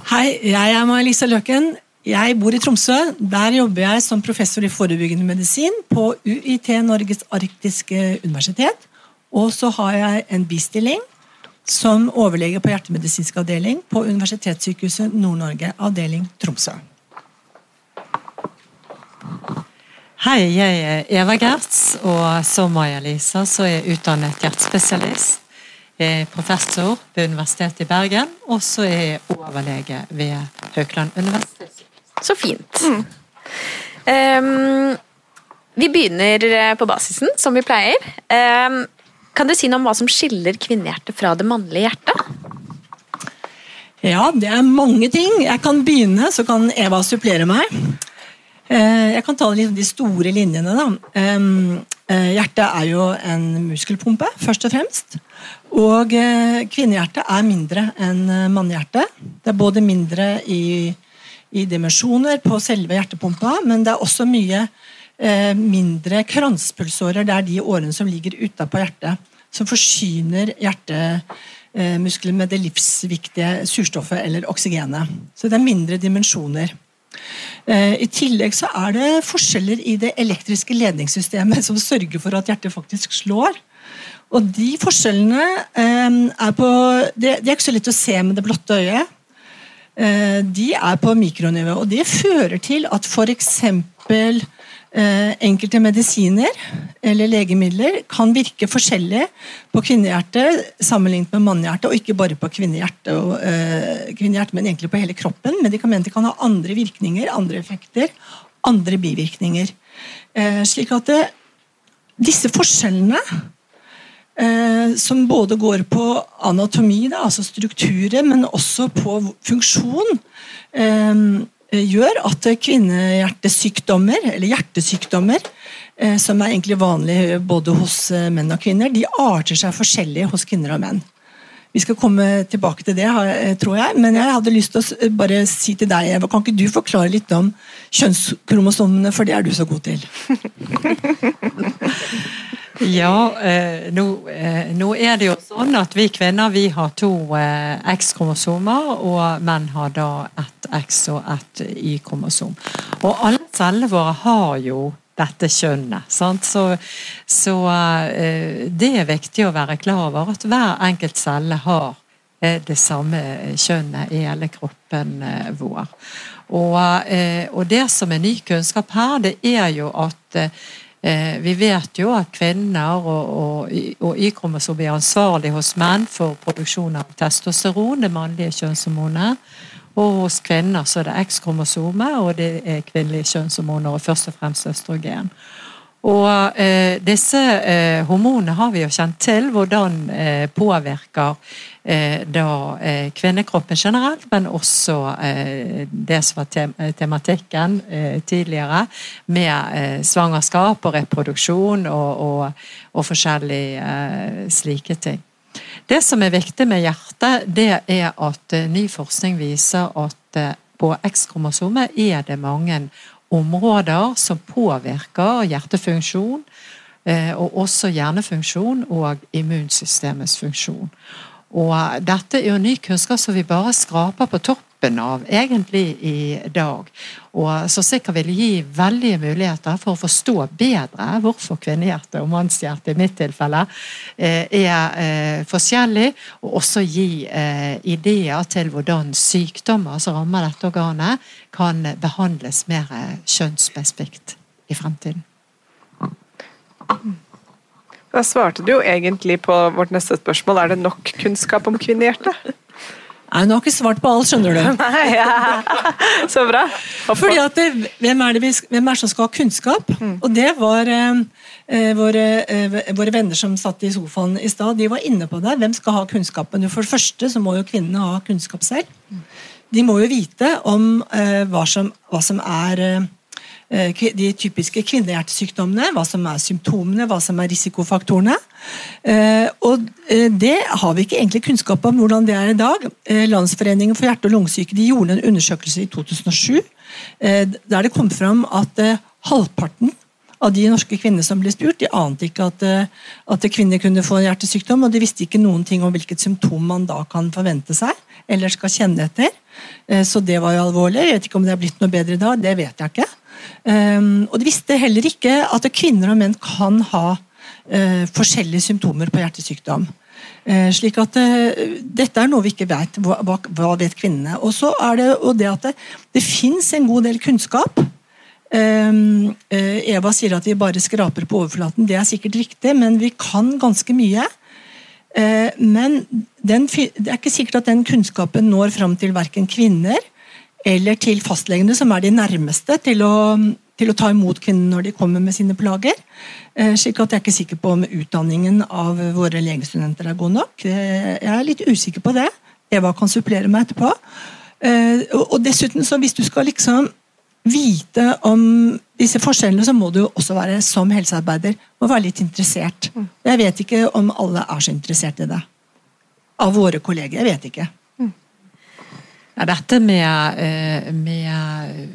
Hei, jeg er Maja-Lisa Løken. Jeg bor i Tromsø. Der jobber jeg som professor i forebyggende medisin på UiT Norges arktiske universitet. Og så har jeg en bistilling som overlege på hjertemedisinsk avdeling på Universitetssykehuset Nord-Norge, avdeling Tromsø. Hei, jeg er Eva Gertz, og som Maja-Lisa så er jeg utdannet hjertespesialist. Jeg er professor ved Universitetet i Bergen, og så er jeg overlege ved Haukeland universitet. Så fint. Mm. Um, vi begynner eh, på basisen, som vi pleier. Um, kan du si noe om hva som skiller kvinnehjertet fra det mannlige hjertet? Ja, det er mange ting. Jeg kan begynne, så kan Eva supplere meg. Eh, jeg kan ta de store linjene. Eh, hjertet er jo en muskelpumpe, først og fremst. Og kvinnehjertet er mindre enn mannehjertet. Det er både mindre i i dimensjoner på selve hjertepumpa, men det er også mye eh, mindre kranspulsårer. Det er de årene som ligger utapå hjertet, som forsyner hjertemuskler med det livsviktige surstoffet eller oksygenet. Så det er mindre dimensjoner. Eh, I tillegg så er det forskjeller i det elektriske ledningssystemet som sørger for at hjertet faktisk slår. Og de forskjellene eh, er på det er ikke så lett å se med det blotte øyet. Eh, de er på mikronivå. og Det fører til at f.eks. Eh, enkelte medisiner eller legemidler kan virke forskjellig på kvinnehjertet sammenlignet med mannehjertet, og ikke bare på kvinnehjertet, eh, men egentlig på hele kroppen. Medikamenter kan ha andre virkninger, andre effekter, andre bivirkninger. Slik at det, disse forskjellene som både går på anatomi, da, altså strukturer, men også på funksjon, eh, gjør at kvinnehjertesykdommer, eller hjertesykdommer, eh, som er egentlig vanlige både hos eh, menn og kvinner, de arter seg forskjellig hos kvinner og menn. Vi skal komme tilbake til det, tror jeg. Men jeg hadde lyst til å bare si til deg, Eva, kan ikke du forklare litt om kjønnskromosomene, for det er du så god til? (laughs) Ja, eh, nå, eh, nå, er det jo sånn at vi kvinner vi har to eh, X-kromosomer, og menn har da ett X og ett Y-kromosom. Og alle cellene våre har jo dette kjønnet. Sant? Så, så det er viktig å være klar over at hver enkelt celle har det samme kjønnet i hele kroppen vår. Og, og, det som er ny kunnskap her, det er jo at vi vet jo at kvinner og, og, og Y-kromosom er ansvarlig hos menn for produksjon av testosteron, det mannlige kjønnshormonet. Og hos kvinner så er det X-kromosomet, og det er kvinnelige kjønnshormoner, og først og fremst østrogen. Og eh, disse eh, hormonene har vi jo kjent til hvordan eh, påvirker eh, da eh, kvinnekroppen generelt, men også eh, det som var tem tematikken tidligere, med svangerskap og reproduksjon og, og, og forskjellige slike ting. Det som er viktig med hjertet, det er at ny forskning viser at på X-kromosomet er det mange områder som påvirker hjertefunksjon, eh, og også hjernefunksjon og immunsystemets funksjon. Og dette er jo ny kunnskap som vi bare skraper på toppen av egentlig i dag. Og som sikkert vil gi veldige muligheter for å forstå bedre hvorfor kvinnehjerte og mannshjerte i mitt tilfelle eh, er eh, forskjellig, og også gi ideer til hvordan sykdommer som rammer dette organet, kan behandles mer kjønnsspesifikt i fremtiden. Da svarte du jo egentlig på vårt neste spørsmål. Er det nok kunnskap om kvinnehjertet? Nei, Hun har ikke svart på alt, skjønner du. (laughs) Nei, ja. Så bra. Fordi at det, hvem, er det vi, hvem er det som skal ha kunnskap? Mm. Og det var eh, eh, våre, eh, våre, venner som satt i sofaen i stad. De var inne på det. Hvem skal ha kunnskapen? For det første så må jo kvinnene ha kunnskap selv. De må jo vite om eh, hva, som, hva som er Eh, de typiske kvinnehjertesykdommene, hva som er symptomene, hva som er risikofaktorene. Eh, og eh, det har vi ikke egentlig kunnskap om hvordan det er i dag. Landsforeningen for hjerte- og lungesyke de gjorde en undersøkelse i 2007 der det kom fram at halvparten av de norske kvinnene som ble spurt, de ante ikke at, at kvinner kunne få hjertesykdom, og de visste ikke noen ting om hvilket symptom man da kan forvente seg eller skal kjenne etter. Så det var jo alvorlig. Jeg vet ikke om det er blitt noe bedre da, det vet jeg ikke. Um, og de visste heller ikke at kvinner og menn kan ha uh, forskjellige symptomer på hjertesykdom. Uh, slik at uh, Dette er noe vi ikke vet. Hva, hva vet kvinnene? Og så er det, det at det, det fins en god del kunnskap. Um, Eva sier at vi bare skraper på overflaten. Det er sikkert riktig, men vi kan ganske mye. Men den, det er ikke sikkert at den kunnskapen når fram til verken kvinner eller til fastlegene, som er de nærmeste til å, til å ta imot kvinnene når de kommer med sine plager. Eh, slik at jeg er ikke sikker på om utdanningen av våre legestudenter er god nok. Eh, jeg er litt usikker på det. Eva kan supplere meg etterpå. Eh, og dessuten, så hvis du skal liksom vite om disse forskjellene, så må du jo også være som helsearbeider må være litt interessert. Mm. Jeg vet ikke om alle er så interessert i det. Av våre kolleger. Jeg vet ikke. Ja, dette med, eh, med,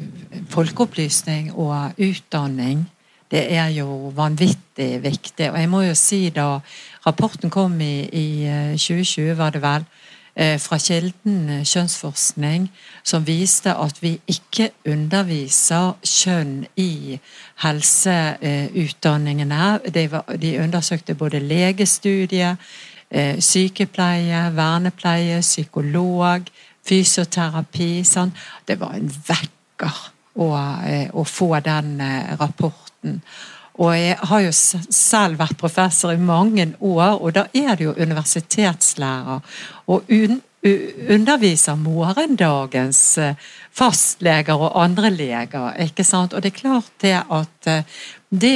folkeopplysning og utdanning, det er jo vanvittig viktig. Og jeg må jo si da rapporten kom i, i 2020, eh, var det vel, eh, fra Kilden kjønnsforskning, som viste at vi ikke underviser kjønn i helseutdanningene. De, de undersøkte både legestudie, sykepleie, vernepleie, psykolog, fysioterapi. Sånn. Det var en vekker å, eh, å få den eh, rapporten. Og jeg har jo selv vært professor i mange år, og da er det jo universitetslærer. Og un underviser morgendagens eh, fastleger og andre leger. ikke sant? Og det er klart det at det,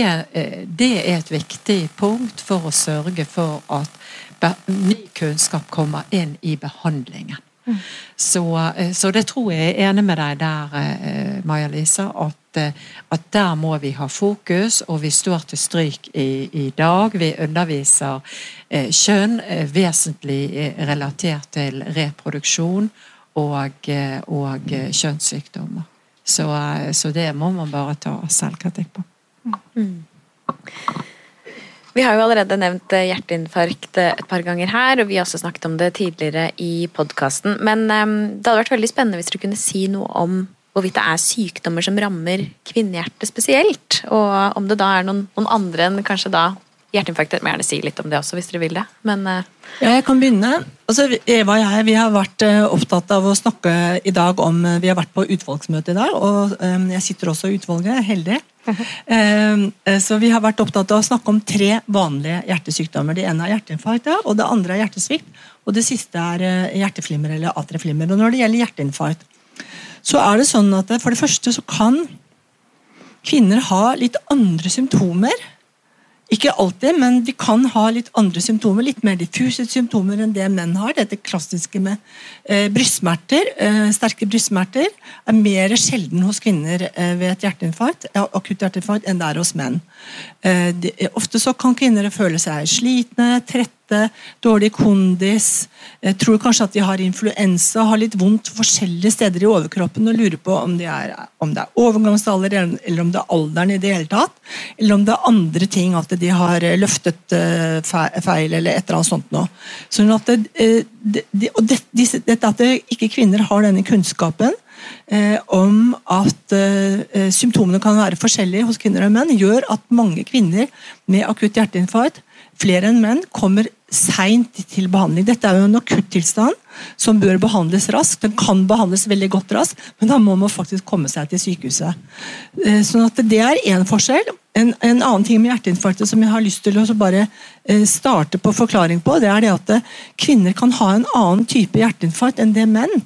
det er et viktig punkt for å sørge for at ny kunnskap kommer inn i behandlingen. Så, eh, så, det tror jeg er enig med deg der, eh, Maja-Lisa, at, eh, at, der må vi ha fokus, og vi står til stryk i, i dag. Vi underviser kjønn vesentlig relatert til reproduksjon og, og kjønnssykdommer. Så, så, det må man bare ta selvkritikk på. Mm. Vi har jo allerede nevnt eh, hjerteinfarkt eh, et par ganger her, og vi har også snakket om det tidligere i podkasten. Men um, det hadde vært veldig spennende hvis du kunne si noe om hvorvidt det er sykdommer som rammer kvinnehjertet spesielt. Og om det da er noen, noen andre enn kanskje da hjerteinfarkt. Jeg må gjerne si litt om det også, hvis dere vil det. Men, uh... Ja, jeg kan begynne. Altså, Eva og jeg vi har vært uh, opptatt av å snakke i dag om uh, Vi har vært på utvalgsmøte i dag, og um, jeg sitter også i utvalget. Heldig. Eh, så Vi har vært opptatt av å snakke om tre vanlige hjertesykdommer. Det ene er hjerteinfarkt, og det andre er hjertesvikt. Og det siste er eh, hjerteflimmer eller atrieflimmer. Og når det gjelder hjerteinfarkt, så er det sånn at for det første så kan kvinner ha litt andre symptomer. Ikke alltid, men de kan ha litt andre symptomer, litt mer diffuse symptomer enn det menn har. Dette klassiske med eh, brystsmerter, eh, sterke brystsmerter, er mer sjelden hos kvinner eh, ved et hjerteinfarkt, akutt hjerteinfarkt enn det er hos menn. Eh, de, ofte så kan kvinner føle seg slitne, trette svette, dårlig kondis, tror kanskje at de har influensa, har litt vondt forskjellige steder i overkroppen og lurer på om, de er, om det er overgangsalder eller om det er alderen i det hele tatt. Eller om det er andre ting, at de har løftet eh, feil eller et eller annet sånt noe. Sånn at det, eh, det, og det, dette at ikke kvinner har denne kunnskapen, Eh, om at eh, symptomene kan være forskjellige hos kvinner og menn, gjør at mange kvinner med akutt hjerteinfarkt, flere enn menn, kommer seint til behandling. Dette er jo en akuttilstand som bør behandles raskt. Den kan behandles veldig godt raskt, men da må man faktisk komme seg til sykehuset. Eh, sånn at Det er én forskjell. En, en, annen ting med hjerteinfarktet som jeg har lyst til å bare eh, starte på forklaring på, det er det at eh, kvinner kan ha en annen type hjerteinfarkt enn det menn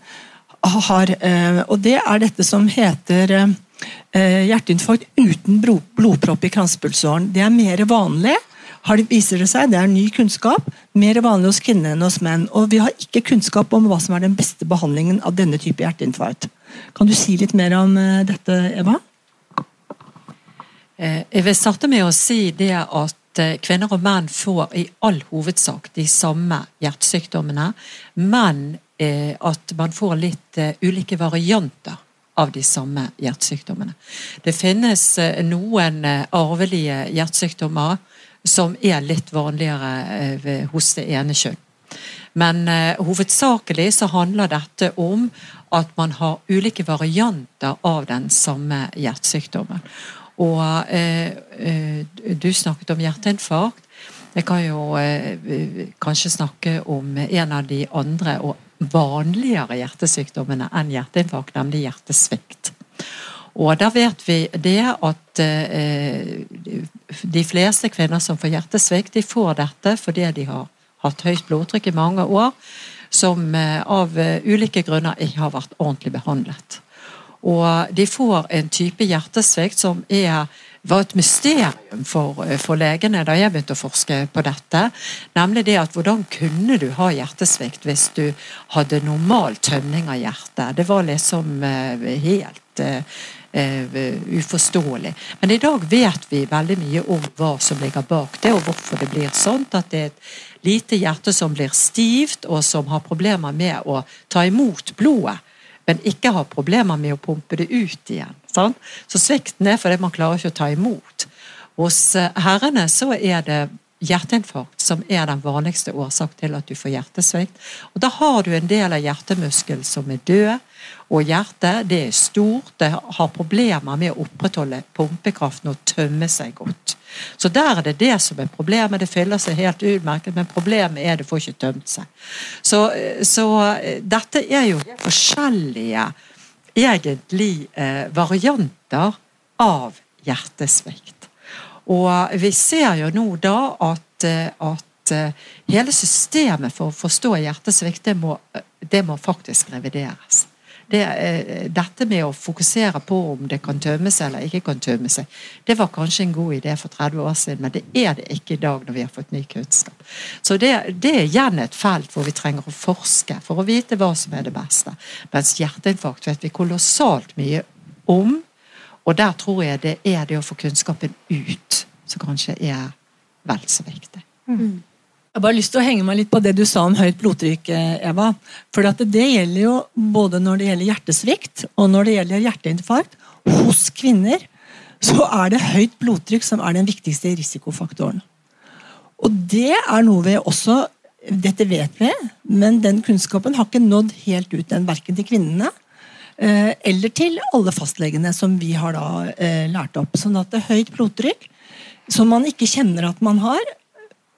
har. Og det er dette som heter hjerteinfarkt uten blodpropp i kranspulsåren. Det er mer vanlig har det, viser det seg, det er ny kunnskap, mer vanlig hos kvinner enn hos menn. Og vi har ikke kunnskap om hva som er den beste behandlingen av denne type hjerteinfarkt. Kan du si litt mer om uh, dette, Eva? Eh, jeg vil starte med å si det at eh, kvinner og menn får i all hovedsak de samme hjertesykdommene, men at man får litt ulike varianter av de samme hjertesykdommene. Det finnes noen arvelige hjertesykdommer som er litt vanligere eh, hos det ene kjønn. Men uh, hovedsakelig så handler dette om at man har ulike varianter av den samme hjertesykdommen. Og uh, du snakket om hjerteinfarkt. Jeg kan jo kanskje snakke om en av de andre og vanligere hjertesykdommene enn hjerteinfarkt, nemlig hjertesvikt. Og da vet vi det at eh, de fleste kvinner som får hjertesvikt, de får dette fordi de har hatt høyt blodtrykk i mange år, som eh, av eh, ulike grunner ikke har vært ordentlig behandlet. Og de får en type hjertesvikt som er var et mysterium for, for, legene da jeg begynte å forske på dette. Nemlig det at hvordan kunne du ha hjertesvikt hvis du hadde normal tømning av hjertet? Det var liksom helt uforståelig. Men i dag vet vi veldig mye om hva som ligger bak det, og hvorfor det blir sånn at det er et lite hjerte som blir stivt, og som har problemer med å ta imot blodet. Men ikke har problemer med å pumpe det ut igjen. Sant? Så svikten er fordi man klarer ikke å ta imot. Hos eh, herrene så er det hjerteinfarkt som er den vanligste årsak til at du får hjertesvikt. Og Da har du en del av hjertemuskelen som er død. Og hjertet det er stort, det har problemer med å opprettholde pumpekraften og tømme seg godt. Så der er det det som er problemet. Det fyller seg helt utmerket, men problemet er det får ikke tømt seg. Så, så eh, dette er jo forskjellige egentlig eh, varianter av hjertesvikt. Og vi ser jo nå da at, eh, at eh, hele systemet for å forstå hjertesvikt, det må, det må faktisk revideres det, eh, dette med å fokusere på om det kan tømme seg eller ikke kan tømme seg, det var kanskje en god idé for 30 år siden, men det er det ikke i dag når vi har fått ny kunnskap. Så det, det er igjen et felt hvor vi trenger å forske for å vite hva som er det beste. Mens hjerteinfarkt vet vi kolossalt mye om, og der tror jeg det er det å få kunnskapen ut som kanskje er vel så viktig. Mm. Jeg har bare lyst til å henge meg litt på det du sa om høyt blodtrykk, eh, Eva. For det gjelder jo både når det gjelder hjertesvikt og når det gjelder hjerteinfarkt. Hos kvinner så er det høyt blodtrykk som er den viktigste risikofaktoren. Og det er noe vi også Dette vet vi, men den kunnskapen har ikke nådd helt ut den verken til kvinnene eller til alle fastlegene som vi har da eh, lært opp. Sånn at det er høyt blodtrykk som man ikke kjenner at man har,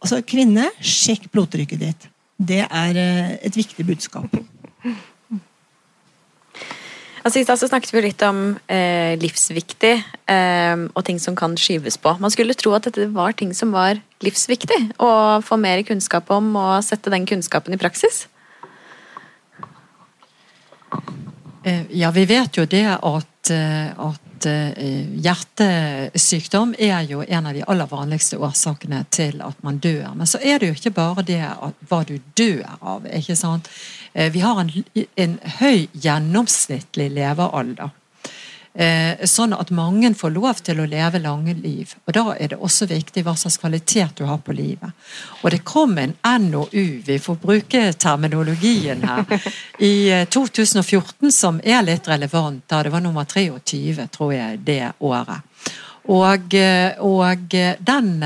Altså, kvinne, sjekk blodtrykket ditt. Det er eh, et viktig budskap. Altså, I stad snakket vi litt om eh, livsviktig eh, og ting som kan skyves på. Man skulle tro at dette var ting som var livsviktig å få mer kunnskap om og sette den kunnskapen i praksis. Ja, vi vet jo det at, at hjertesykdom er jo en av de aller vanligste årsakene til at man dør. Men så er det jo ikke bare det at, hva du dør av. ikke sant? Vi har en, en høy gjennomsnittlig levealder. Eh, sånn at mange får lov til å leve lange liv. Og Da er det også viktig hva slags kvalitet du har på livet. Og Det kom en NOU, vi får bruke terminologien her, i 2014 eh, som er litt relevant. da Det var nummer 23, tror jeg, det året. Og, eh, og den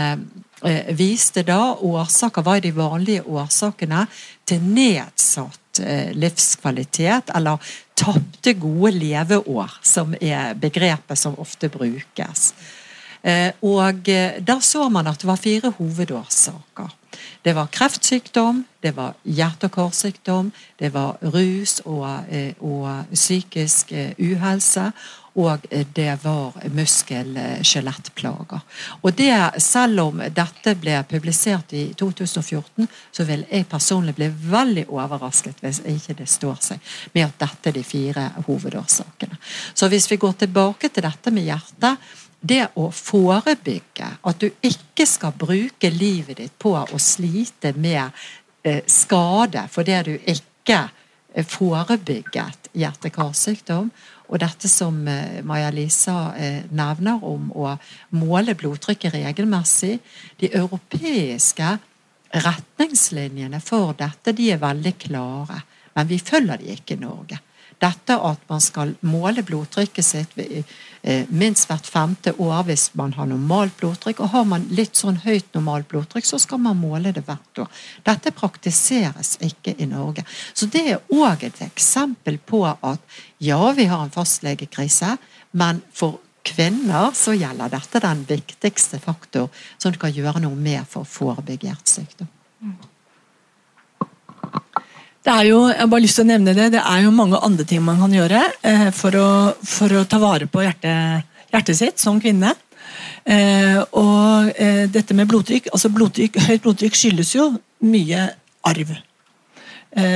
viste da årsaker, hva er de vanlige årsakene til nedsatt livskvalitet, eller tapte gode leveår, som er begrepet som ofte brukes. Eh, og der Da så man at det var fire hovedårsaker. Det var kreftsykdom, det var hjerte- og karsykdom, det var rus og, eh, og psykisk uhelse, og det var muskel-skjelettplager. Og det, Selv om dette ble publisert i 2014, så vil jeg personlig bli veldig overrasket hvis ikke det står seg med at dette er de fire hovedårsakene. Så hvis vi går tilbake til dette med hjertet det å forebygge at du ikke skal bruke livet ditt på å slite med eh, skade fordi du ikke forebygget hjerte-karsykdom og dette som eh, Maja-Lisa eh, nevner om å måle blodtrykket regelmessig De europeiske retningslinjene for dette de er veldig klare, men vi følger de ikke i Norge. Dette at man skal måle blodtrykket sitt eh, minst hvert femte år hvis man har normalt blodtrykk. Og har man litt sånn høyt normalt blodtrykk, så skal man måle det hvert år. Dette praktiseres ikke i Norge. Så det er òg et eksempel på at ja, vi har en fastlegekrise, men for kvinner så gjelder dette den viktigste faktor som du kan gjøre noe med for å forebygge hjertesykdom. Det er jo, jeg har bare lyst til å nevne det, det er jo mange andre ting man kan gjøre eh, for, å, for, å, ta vare på hjertet, hjertet sitt som kvinne. Eh, og eh, dette med blodtrykk, altså blodtrykk, (laughs) Høyt blodtrykk skyldes jo mye arv.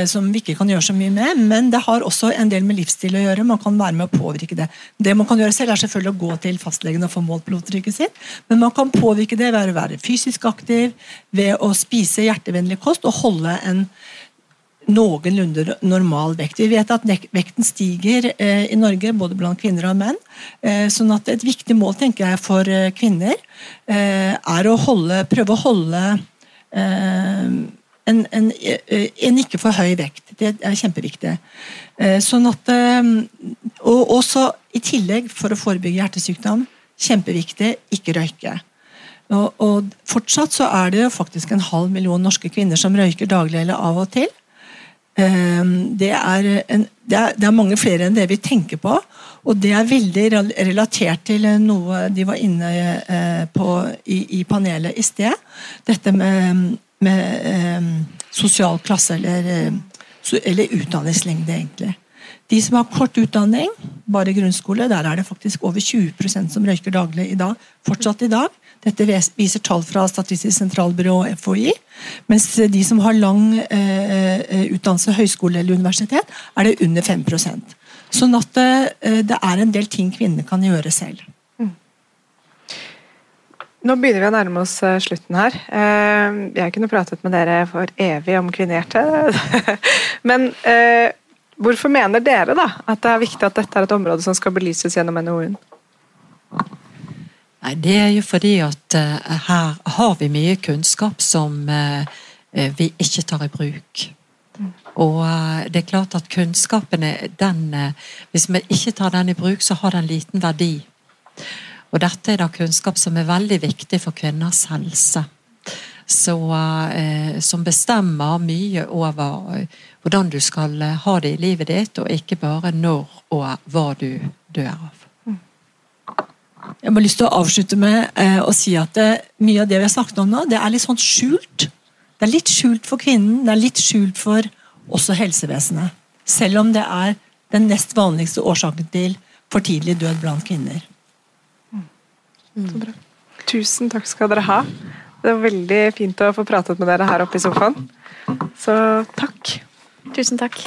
Som vi ikke kan gjøre så mye med, men det har også en del med livsstil å gjøre. Man kan være med å påvirke det. Det man kan gjøre selv, er selvfølgelig å gå til fastlegen og få målt blodtrykket sitt, men man kan påvirke det ved å være fysisk aktiv, ved å spise hjertevennlig kost og holde en noenlunde normal vekt. Vi vet at vekten stiger eh, i Norge, både blant kvinner og menn. Eh, sånn at Et viktig mål tenker jeg, for eh, kvinner er å holde, prøve å holde en, en, en, ikke for høy vekt. Det er kjempeviktig. Sånn at, og også i tillegg, for å forebygge hjertesykdom, kjempeviktig ikke røyke. Og, og Fortsatt så er det jo faktisk en halv million norske kvinner som røyker daglig eller av og til. Ehm, det er, en, det, er, det er, mange flere enn det vi tenker på. Og det er veldig relatert til noe de var inne eh, på i, i panelet i sted. Dette med, med eh, sosial klasse eller, eh, eller utdanningslengde, egentlig. De som har kort utdanning, bare grunnskole, der er det faktisk over 20% som røyker daglig i dag. Fortsatt i dag. Dette viser tall fra Statistisk sentralbyrå og FHI. Mens de som har lang eh, eh, utdannelse, høyskole eller universitet, er det under 5% Sånn at eh, det er en del ting kvinner kan gjøre selv. Mm. Nå begynner vi å nærme oss eh, slutten her. Eh, jeg kunne pratet med dere for evig om kvinnehjerte. (laughs) Men eh, hvorfor mener dere da at det er viktig at dette er et område som skal belyses gjennom NOU-en? Nei, Det er jo fordi at uh, her har vi mye kunnskap som uh, vi ikke tar i bruk. Og det er klart at kunnskapen den Hvis vi ikke tar den i bruk, så har den liten verdi. Og dette er da kunnskap som er veldig viktig for kvinners helse. Så, som bestemmer mye over hvordan du skal ha det i livet ditt, og ikke bare når og hva du dør av. Jeg har lyst til å avslutte med eh, å si at det, mye av det vi har snakket om nå, det er litt sånn skjult. Det er litt skjult for kvinnen, det er litt skjult for også helsevesenet. Selv om det er den nest vanligste årsaken til for tidlig død blant kvinner. Mm. Tusen takk skal dere ha. Det var veldig fint å få pratet med dere her oppe i sofaen. Så takk. Tusen takk.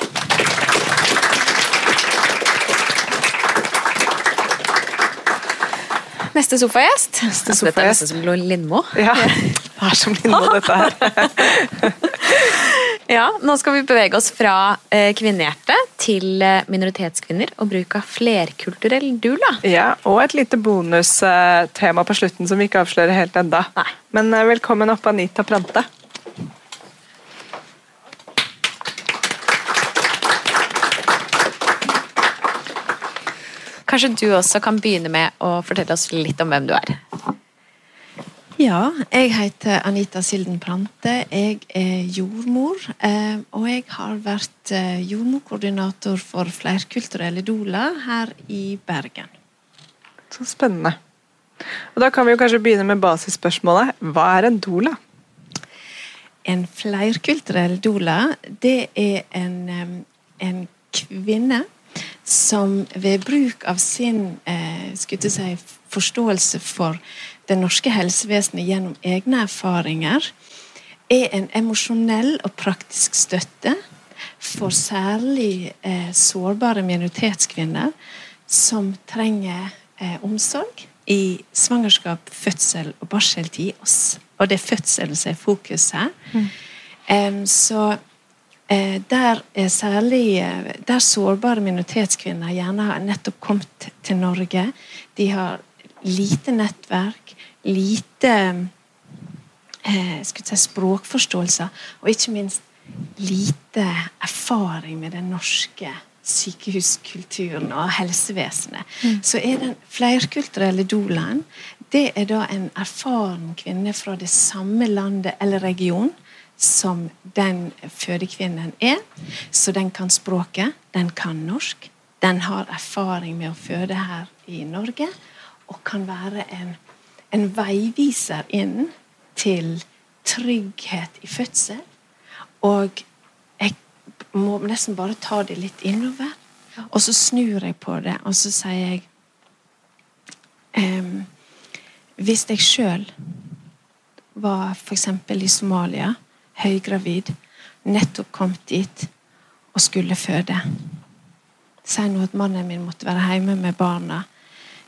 Neste sofagjest. Neste Altså, dette er sofagjest. nesten som Lindmo. Ja, det er som Lindmo, (laughs) dette her. Ja, nå skal vi bevege oss fra kvinnehjerte til eh, minoritetskvinner og bruk av flerkulturell dula. Ja, og et lite bonustema på slutten som vi ikke avslører helt enda. Nei. Men eh, velkommen opp, Anita Prante. Kanskje du også kan begynne med å fortelle oss litt om hvem du er. Ja, jeg heter Anita Silden Prante. Jeg er jordmor. eh, Og jeg har vært eh, jordmorkoordinator for flerkulturelle doula her i Bergen. Så spennende. Og Da kan vi jo kanskje begynne med basisspørsmålet. Hva er en doula? En flerkulturell doula, det er en, en kvinne som ved bruk av sin eh, si, forståelse for det norske helsevesenet gjennom egne erfaringer, er en emosjonell og praktisk støtte for særlig eh, sårbare minoritetskvinner som trenger eh, omsorg i svangerskap, fødsel og barseltid. Og det er fødselen som er fokus her. Um, så der er særlig eh, Der sårbare minoritetskvinner gjerne har nettopp kommet til Norge. De har lite nettverk, lite eh, si, språkforståelse, og ikke minst lite erfaring med den norske sykehuskulturen og helsevesenet. Så er den flerkulturelle doulaen det er da en erfaren kvinne fra det samme landet eller region som den fødekvinnen er. Så den kan språket, den kan norsk, den har erfaring med å føde her i Norge, og kan være en, en veiviser inn til trygghet i fødsel. Og jeg må nesten bare ta det litt innover. Og så snur jeg på det, og så sier jeg eh, Hvis jeg sjøl var f.eks. i Somalia, høygravid, nettopp kommet dit og skulle føde Si nå at mannen min måtte være hjemme med barna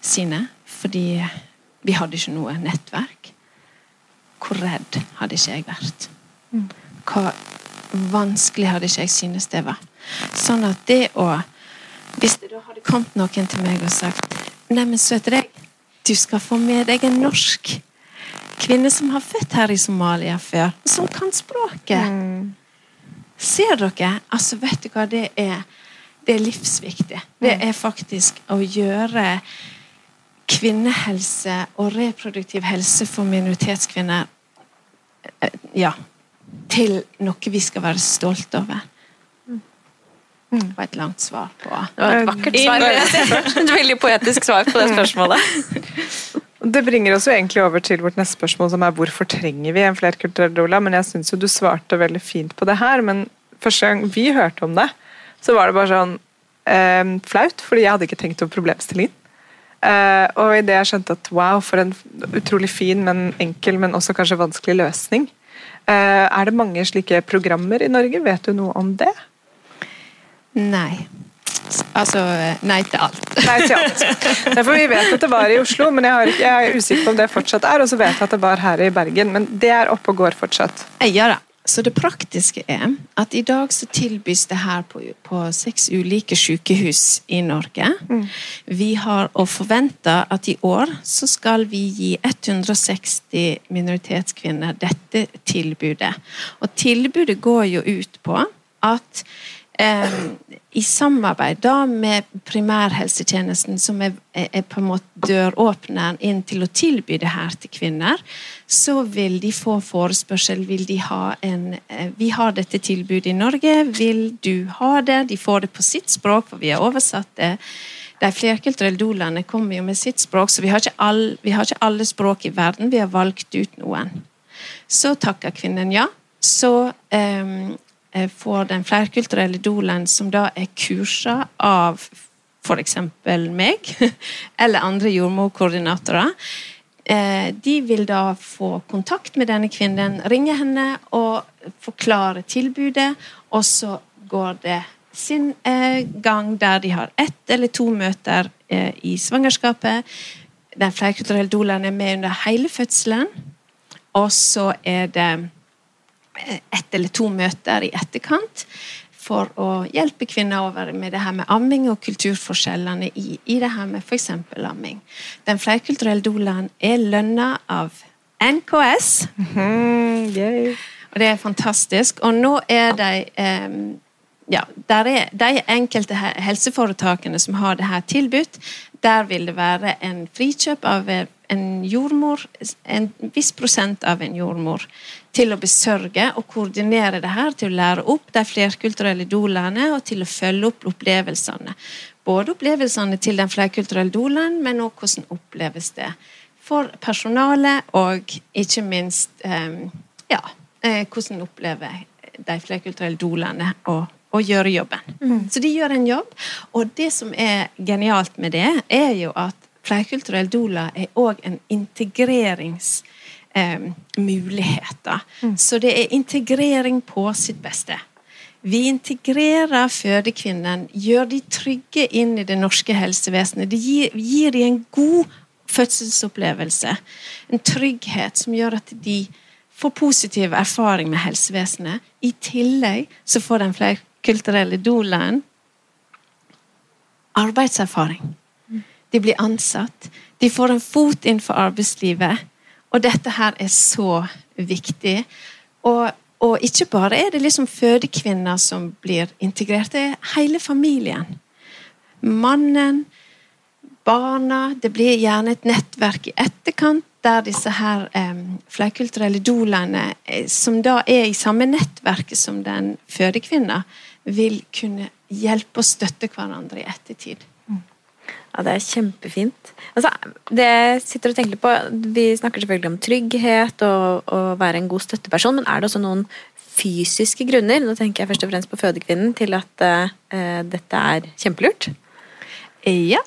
sine fordi vi hadde ikke noe nettverk. Hvor redd hadde ikke jeg vært? Hvor vanskelig hadde ikke jeg synes det var? Sånn at det å Hvis det da hadde kommet noen til meg og sagt Neimen, søte deg, du skal få med deg en norsk kvinne som har født her i Somalia før, som kan språket. Ser dere? Altså, vet du hva det er? Det er livsviktig. Det er faktisk å gjøre kvinnehelse og reproduktiv helse for minoritetskvinner eh, ja, til noe vi skal være stolte over. Det var et langt svar på Det var et vakkert svar. (laughs) Et veldig poetisk svar på det spørsmålet. (laughs) Det bringer oss jo egentlig over til vårt neste spørsmål, som er hvorfor trenger vi en flerkulturell doula? Men jeg syns jo du svarte veldig fint på det her. Men første gang vi hørte om det, så var det bare sånn eh, flaut, fordi jeg hadde ikke tenkt over problemstillingen. Eh, og idet jeg skjønte at wow, for en utrolig fin, men enkel, men også kanskje vanskelig løsning. Eh, er det mange slike programmer i Norge? Vet du noe om det? Nei. Altså nei til alt. Nei til alt. Derfor Vi vet at det var i Oslo, men jeg, har ikke, jeg er usikker på om det fortsatt er. Og så vet jeg at det var her i Bergen, men det er oppe og går fortsatt. Ja da. Så det praktiske er at i dag så tilbys det her på, på seks ulike sykehus i Norge. Vi har å forvente at i år så skal vi gi 160 minoritetskvinner dette tilbudet. Og tilbudet går jo ut på at eh, i samarbeid da med primærhelsetjenesten, som er, er, på en måte døråpneren inn til å tilby det her til kvinner, så vil de få forespørsel. Vil de ha en eh, Vi har dette tilbudet i Norge, vil du ha det? De får det på sitt språk, for vi har oversatt det. De flerkulturelle doulaene kommer jo med sitt språk, så vi har, all, vi har ikke alle språk i verden. Vi har valgt ut noen. Så takker kvinnen ja. Så eh, får den flerkulturelle dolen, som da er kursa av f.eks. meg, (laughs) eller andre jordmorkoordinatorer, eh, de vil da få kontakt med denne kvinnen, ringe henne og forklare tilbudet, og så går det sin eh, gang der de har ett eller to møter eh, i svangerskapet. den flerkulturelle dolen er med under hele fødselen. Og så er det eh, ett eller to møter i etterkant for å hjelpe kvinner over med det her med amming og kulturforskjellene i, i det her med f.eks. amming. Den flerkulturelle doulaen er lønna av NKS. Mm, yay. Og det er fantastisk. Og nå er de um, ja, der er de enkelte helseforetakene som har det her tilbudt. Der vil det være en frikjøp av eh, en jordmor, en viss prosent av en jordmor, til å besørge og koordinere det her, til å lære opp de flerkulturelle doulaene og til å følge opp opplevelsene. Både opplevelsene til den flerkulturelle doulaen, men også hvordan oppleves det for personalet, og ikke minst eh, ja, eh, hvordan opplever de flerkulturelle doulaene å, å gjøre jobben. Så de gjør en jobb, og det som er genialt med det, er jo at flerkulturell doula er òg en integreringsmulighet. eh, mm. Så det er integrering på sitt beste. Vi integrerer fødekvinnen, gjør de trygge inn i det norske helsevesenet. Det gir, gir de en god fødselsopplevelse. En trygghet som gjør at de får positiv erfaring med helsevesenet. I tillegg så får den flerkulturelle doulaen arbeidserfaring. De blir ansatt. De får en fot innenfor arbeidslivet. Og dette her er så viktig. Og, og ikke bare er det liksom fødekvinner som blir integrert, det er hele familien. Mannen, barna Det blir gjerne et nettverk i etterkant der disse her eh, flerkulturelle doulaene, eh, som da er i samme nettverket som den fødekvinna, vil kunne hjelpe og støtte hverandre i ettertid. Ja, det er kjempefint. Altså, det jeg sitter og tenker litt på, Vi snakker selvfølgelig om trygghet og å være en god støtteperson, men er det også noen fysiske grunner nå tenker jeg først og fremst på fødekvinnen, til at uh, dette er kjempelurt? Ja.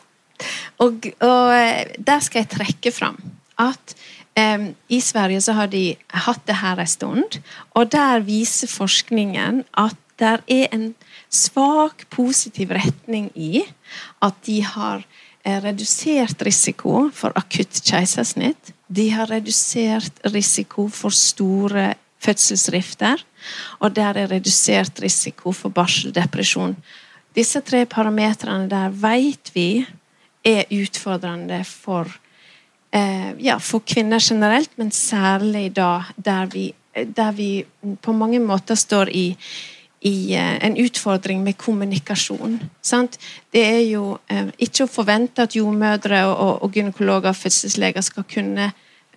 Og, og eh, der skal jeg trekke fram at um, i Sverige så har de hatt det her en stund, og der viser forskningen at det er en svak positiv retning i at de har redusert risiko for akutt keisersnitt. De har redusert risiko for store fødselsrifter, og der er redusert risiko for barseldepresjon. Disse tre parametrene der vet vi er utfordrende for, eh, ja, for kvinner generelt, men særlig da der vi, der vi på mange måter står i, i eh, en utfordring med kommunikasjon. Sant? Det er jo eh, ikke å forvente at jordmødre og, og, og gynekologer og fødselsleger skal kunne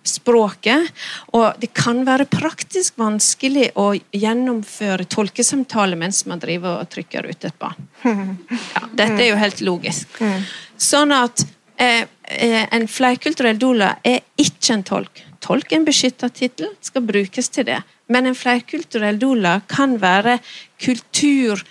språket. Og det kan være praktisk vanskelig å gjennomføre tolkesamtale mens man driver og trykker ut et barn. (laughs) Ja, dette er jo helt logisk. Sånn at eh, eh, en flerkulturell doula er ikke en tolk. Tolk en beskytta tittel, skal brukes til det. Men en flerkulturell doula kan være kultur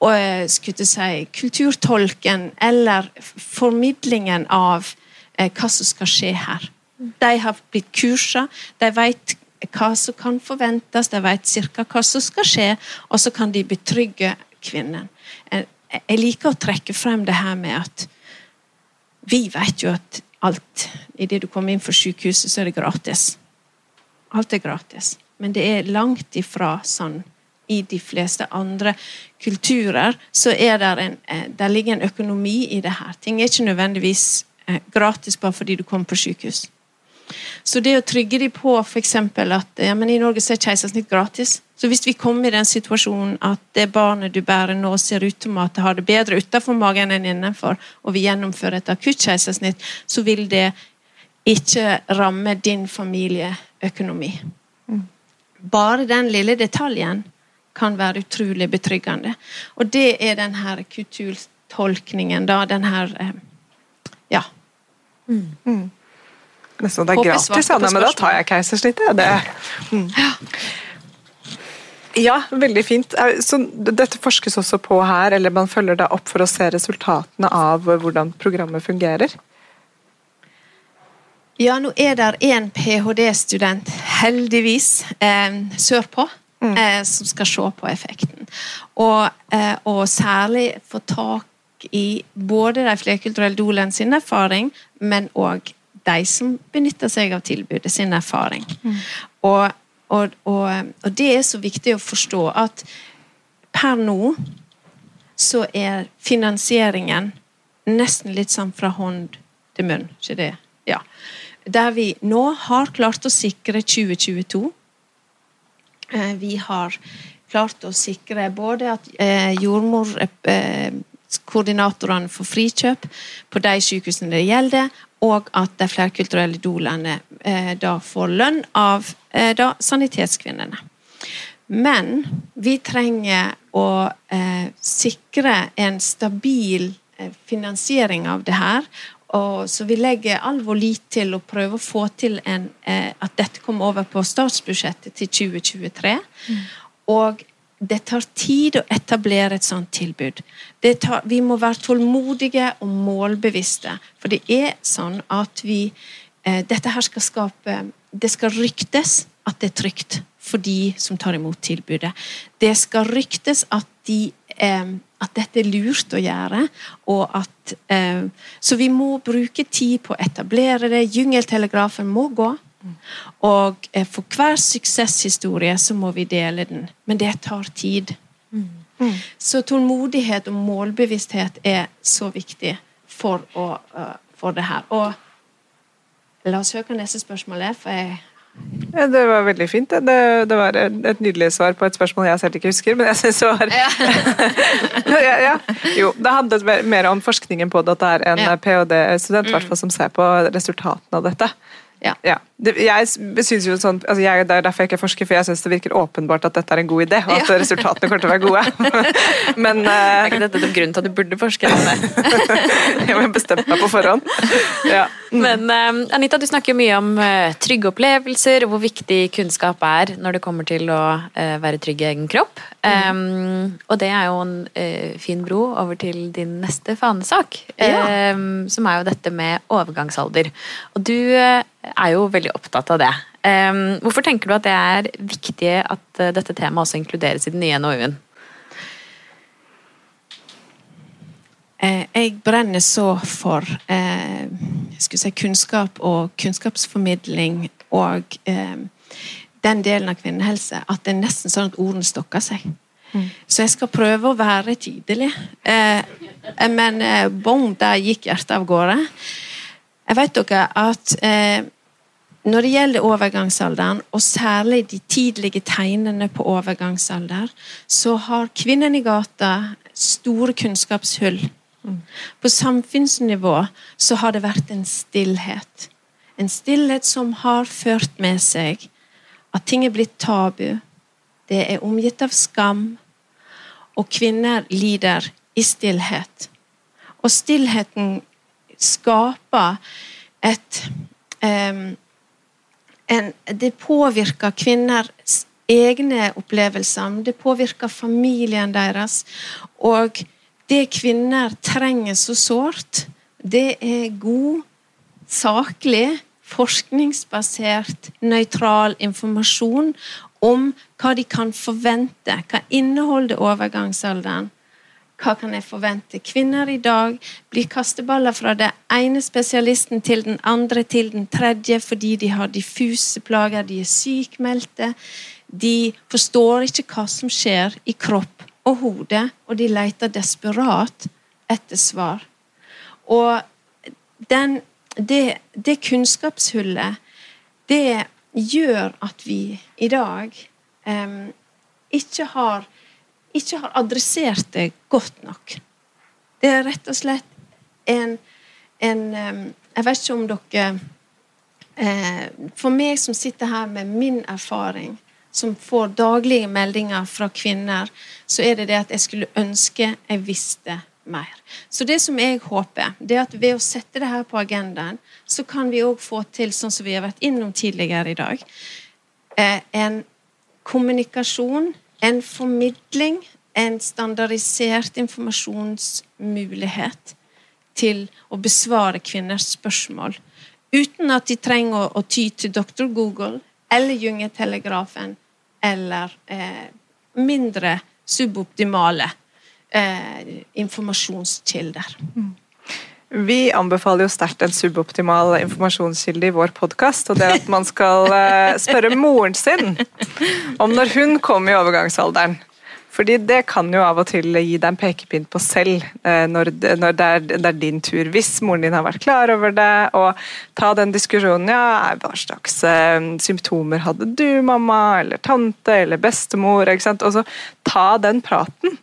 og, eh, si, kulturtolken eller formidlingen av eh, hva som skal skje her. De har blitt kursa, de vet hva som kan forventes, de vet ca. hva som skal skje, og så kan de betrygge kvinnen. Eh, Jeg liker å trekke frem det her med at vi vet jo at alt Idet du kommer inn for sykehuset, så er det gratis. Alt er gratis. Men det er langt ifra sånn i de fleste andre kulturer. Så er der en, eh, der ligger en økonomi i det her. Ting er ikke nødvendigvis eh, gratis bare fordi du kommer på sykehus. Så det å trygge dem på f.eks. at ja, men i Norge så er keisersnitt gratis. Så hvis vi kommer i den situasjonen at det barnet du bærer nå ser ut til at det har det bedre utenfor magen enn innenfor, og vi gjennomfører et akutt keisersnitt, så vil det ikke ramme din familieøkonomi. Bare den lille detaljen kan være utrolig betryggende. Og det er den her kulturtolkningen, da. Den her Ja. Ja. Nesten det er gratis, Anna, men da tar jeg keisersnittet. Det. Mm. Ja, veldig fint. Så dette forskes også på her, eller man følger da opp for å se resultatene av hvordan programmet fungerer? Ja, nå er det en ph.d.-student, heldigvis, eh, sørpå, eh, som skal se på effekten. Og, eh, og særlig få tak i både de flerkulturelle dolene sin erfaring, men òg de som benytter seg av tilbudet, sin erfaring. Og, og, og, og det er så viktig å forstå at per nå så er finansieringen nesten litt sånn fra hånd til munn. Ikke det? Ja. Der vi nå har klart å sikre 2022. Eh, Vi har klart å sikre både at eh, jordmorkoordinatorene får frikjøp på de sykehusene det gjelder, og at de flerkulturelle dolene eh, da får lønn av eh, da sanitetskvinnene. Men vi trenger å eh, sikre en stabil finansiering av det her. Og, så vi legger all vår lit til å prøve å få til en, at dette kommer over på statsbudsjettet til 2023. Og det tar tid å etablere et sånt tilbud. Tar, vi må være tålmodige og målbevisste. For det er sånn at vi eh, Dette her skal skape Det skal ryktes at det er trygt for de som tar imot tilbudet. Det skal ryktes at, de, eh, at dette er lurt å gjøre, og at eh, Så vi må bruke tid på å etablere det. Jungeltelegrafen må gå. Og eh, for hver suksesshistorie så må vi dele den. Men det tar tid. Så tålmodighet og målbevissthet er så viktig for, å, eh, for det her. Og la oss høre hva neste spørsmål er, for jeg Ja, det var veldig fint. det. Det, var et nydelig svar på et spørsmål jeg selv ikke husker, men jeg syns det var (laughs) ja, ja. Jo, det handlet mer- mer om forskningen på det, at det er en Ja. ph.d.-student mm. som ser på resultatene av dette. Ja. Det, jeg synes jo sånn, altså jeg, Det er derfor jeg ikke forsker, for jeg syns det virker åpenbart at dette er en god idé, og at Ja. resultatene kommer til å være gode. (laughs) men Er eh, ikke dette grunnen til at du burde forske? (laughs) Jeg har bestemt meg på forhånd. Ja. Men eh, Anita, du snakker jo mye om uh, trygge opplevelser, og hvor viktig kunnskap er når det kommer til å uh, være trygg i egen kropp. Um, og det er jo en eh, fin bro over til din neste fanesak, Ja. um, som er jo dette med overgangsalder. Og du eh, er jo veldig opptatt av det. Um, hvorfor tenker du at det er viktig at eh, dette temaet også inkluderes i den nye NOU-en? Eh, jeg brenner så for eh, jeg si kunnskap og kunnskapsformidling og eh, den delen av kvinnehelse at det er nesten sånn at ordene stokker seg. Så jeg skal prøve å være tydelig. Eh, men eh, bom, der gikk hjertet av gårde. Jeg vet dere at eh, når det gjelder overgangsalderen, og særlig de tidlige tegnene på overgangsalder, så har kvinnen i gata store kunnskapshull. På samfunnsnivå så har det vært en stillhet. En stillhet som har ført med seg at ting er blitt tabu. Det er omgitt av skam, og kvinner lider i stillhet. Og stillheten skaper et em, en, Det påvirker kvinners egne opplevelser, det påvirker familien deres. Og det kvinner trenger så sårt, det er god, saklig, forskningsbasert, nøytral informasjon om hva de kan forvente. Hva inneholder overgangsalderen? Hva kan jeg forvente? Kvinner i dag blir kasteballer fra den ene spesialisten til den andre til den tredje fordi de har diffuse plager, de er sykmeldte. De forstår ikke hva som skjer i kropp og hode, og de leter desperat etter svar. Og den, det, det kunnskapshullet, det gjør at vi i dag em, ikke har ikke har adressert det godt nok. Det er rett og slett en, en Jeg vet ikke om dere eh, For meg som sitter her med min erfaring, som får daglige meldinger fra kvinner, så er det det at jeg skulle ønske jeg visste mer. Så det som jeg håper, det er at ved å sette det her på agendaen, så kan vi òg få til, sånn som vi har vært innom tidligere i dag, eh, en kommunikasjon, en formidling, en standardisert informasjonsmulighet til å besvare kvinners spørsmål. Uten at de trenger å, ty til Dr. Google eller Jungetelegrafen eller eh, mindre suboptimale eh, informasjonskilder. Vi anbefaler jo sterkt en suboptimal informasjonskilde i vår podkast. Og det er at man skal eh, spørre moren sin om når hun kom i overgangsalderen. Fordi det kan jo av og til gi deg en pekepinn på selv eh, når, det, er, det, er, din tur. Hvis moren din har vært klar over det, og ta den diskusjonen ja, hva slags eh, symptomer hadde du, mamma, eller tante, eller bestemor? ikke sant? Og så ta den praten.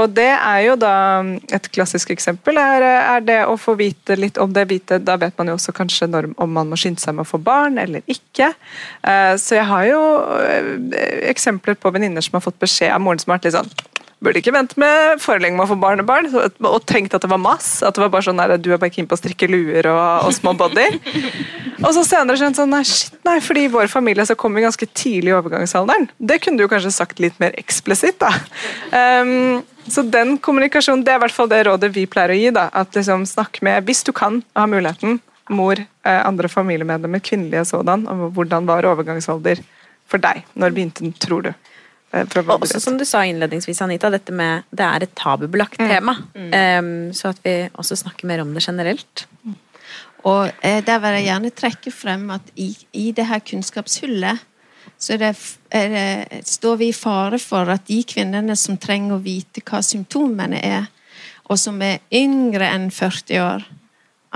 Og det er jo da Et klassisk eksempel er, er, det å få vite litt om det hvite. Da vet man jo også kanskje når, om man må skynde seg med å få barn eller ikke. Uh, så jeg har jo uh, eksempler på venninner som har fått beskjed av moren som har vært litt sånn Burde ikke vente med for lenge med å få barnebarn, og tenkt at det var mass. At det var bare sånn der, du er bare keen på å strikke luer og, og små body. (laughs) Og så senere skjønt sånn nei, shit, nei, fordi i vår familie så kom vi ganske tidlig i overgangsalderen. Det kunne du kanskje sagt litt mer eksplisitt, da. Um, så den kommunikasjonen, det er i hvert fall det rådet vi pleier å gi. da, at liksom Snakk med, hvis du kan og har muligheten, mor, eh, andre familiemedlemmer, kvinnelige sådan, om hvordan var overgangsalder for deg? Når begynte den, tror du? Eh, også som du sa innledningsvis, Anita, dette med det er et tabubelagt mm. tema. Mm. Um, så at vi også snakker mer om det generelt. Mm. Og eh, Der vil jeg gjerne trekke frem at i, i det her kunnskapshullet så det, det, står vi i fare for at de kvinnene som trenger å vite hva symptomene er, og som er yngre enn 40 år,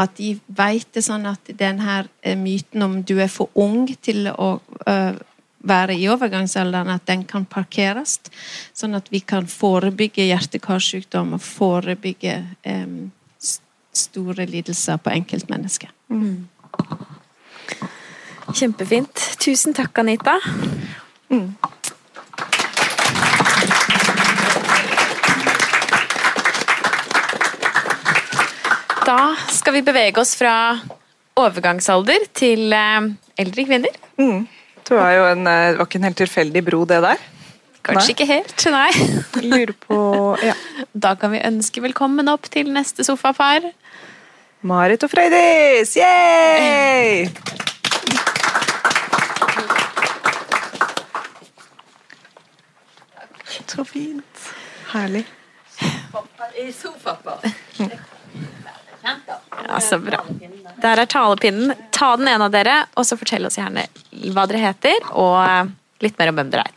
at de vet det sånn at den her eh, myten om du er for ung til å uh, være i overgangsalderen, at den kan parkeres. Sånn at vi kan forebygge hjerte-karsykdom og forebygge um, store lidelser på enkeltmennesker. Mm. Kjempefint. Tusen takk, Anita. Mm. Da skal vi bevege oss fra overgangsalder til eh, eldre kvinner. Mm. Det var jo en, det var ikke en helt tilfeldig bro, det der. Kanskje nei. ikke helt, nei. (laughs) Lurer på, ja. Da kan vi ønske velkommen opp til neste sofapar. Marit og Frøydis! Yay! Så fint. Herlig. Ja, så bra. Der er talepinnen. Ta den ene av dere, og så fortell oss gjerne hva dere heter, og eh, litt mer om hvem dere er.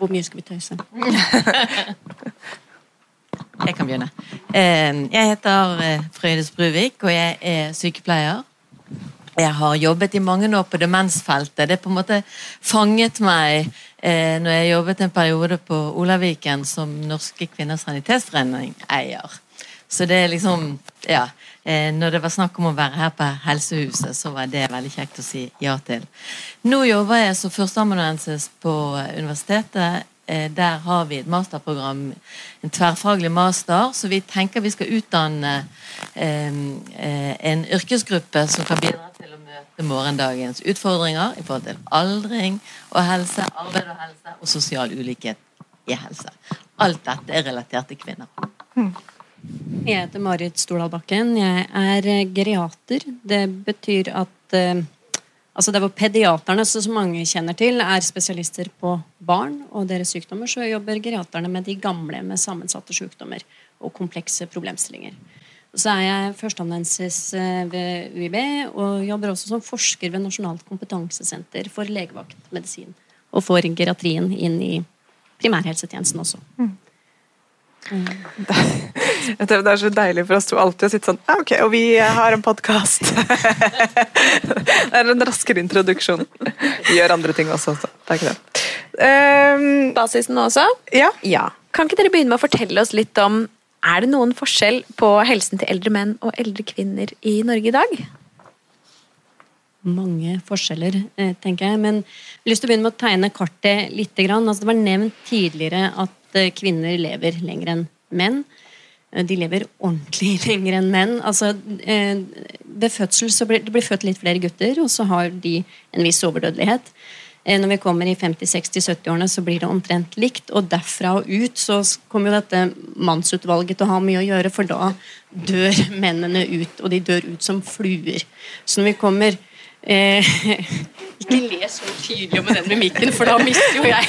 Hvor mye skal vi tøyse? (laughs) jeg kan begynne. Eh, jeg heter Frøydes Frøydis Bruvik, og jeg er sykepleier. Jeg har jobbet i mange år på demensfeltet. Det på en måte fanget meg eh, når jeg jobbet en periode på Olaviken som Norske kvinners sanitetsforening eier. Så det er liksom Ja. Eh, når det var snakk om å være her på Helsehuset, så var det veldig kjekt å si ja til. Nå jobber jeg som førsteamanuensis på universitetet Eh, der har vi et masterprogram, en tverrfaglig master, så vi tenker vi skal utdanne eh, en yrkesgruppe som kan bidra til å møte morgendagens utfordringer i forhold til aldring og helse, arbeid og helse og sosial ulikhet i helse. Alt dette er relatert til kvinner. Jeg heter Marit Stordal Bakken. Jeg er geriater. Det betyr at Altså er hvor pediaterne, som mange kjenner til, er spesialister på barn og deres sykdommer, så jobber geriaterne med de gamle med sammensatte sykdommer og komplekse problemstillinger. Så er jeg førsteamanuensis eh, ved UiB og jobber også som forsker ved Nasjonalt kompetansesenter for legevaktmedisin. Og får geriatrien inn i primærhelsetjenesten også. Mm. Det er så deilig for oss to alltid å sitte sånn ah, Ok, og vi har en podkast. (laughs) det er en raskere introduksjon. Vi gjør andre ting også, så det er ikke det. Um, Basisen også? Ja. ja. Kan ikke dere begynne med å fortelle oss litt om Er det noen forskjell på helsen til eldre menn og eldre kvinner i Norge i dag? Mange forskjeller, eh, tenker jeg. Men jeg har lyst til å begynne med å tegne kartet litt. Altså, det var nevnt tidligere at Eh, kvinner lever lenger enn menn. Eh, de lever ordentlig (laughs) lenger enn menn. Altså, eh, ved fødsel så blir det blir født litt flere gutter, og så har de en viss overdødelighet. Når vi kommer i 50-60-70-årene, så blir det omtrent likt. Og derfra og ut så kommer jo dette mannsutvalget til å ha mye å gjøre, for da dør (laughs) mennene ut, og de dør ut som fluer. Så når vi kommer Eh, (laughs) ikke le så tydelig med den mimikken, for da mister jo jeg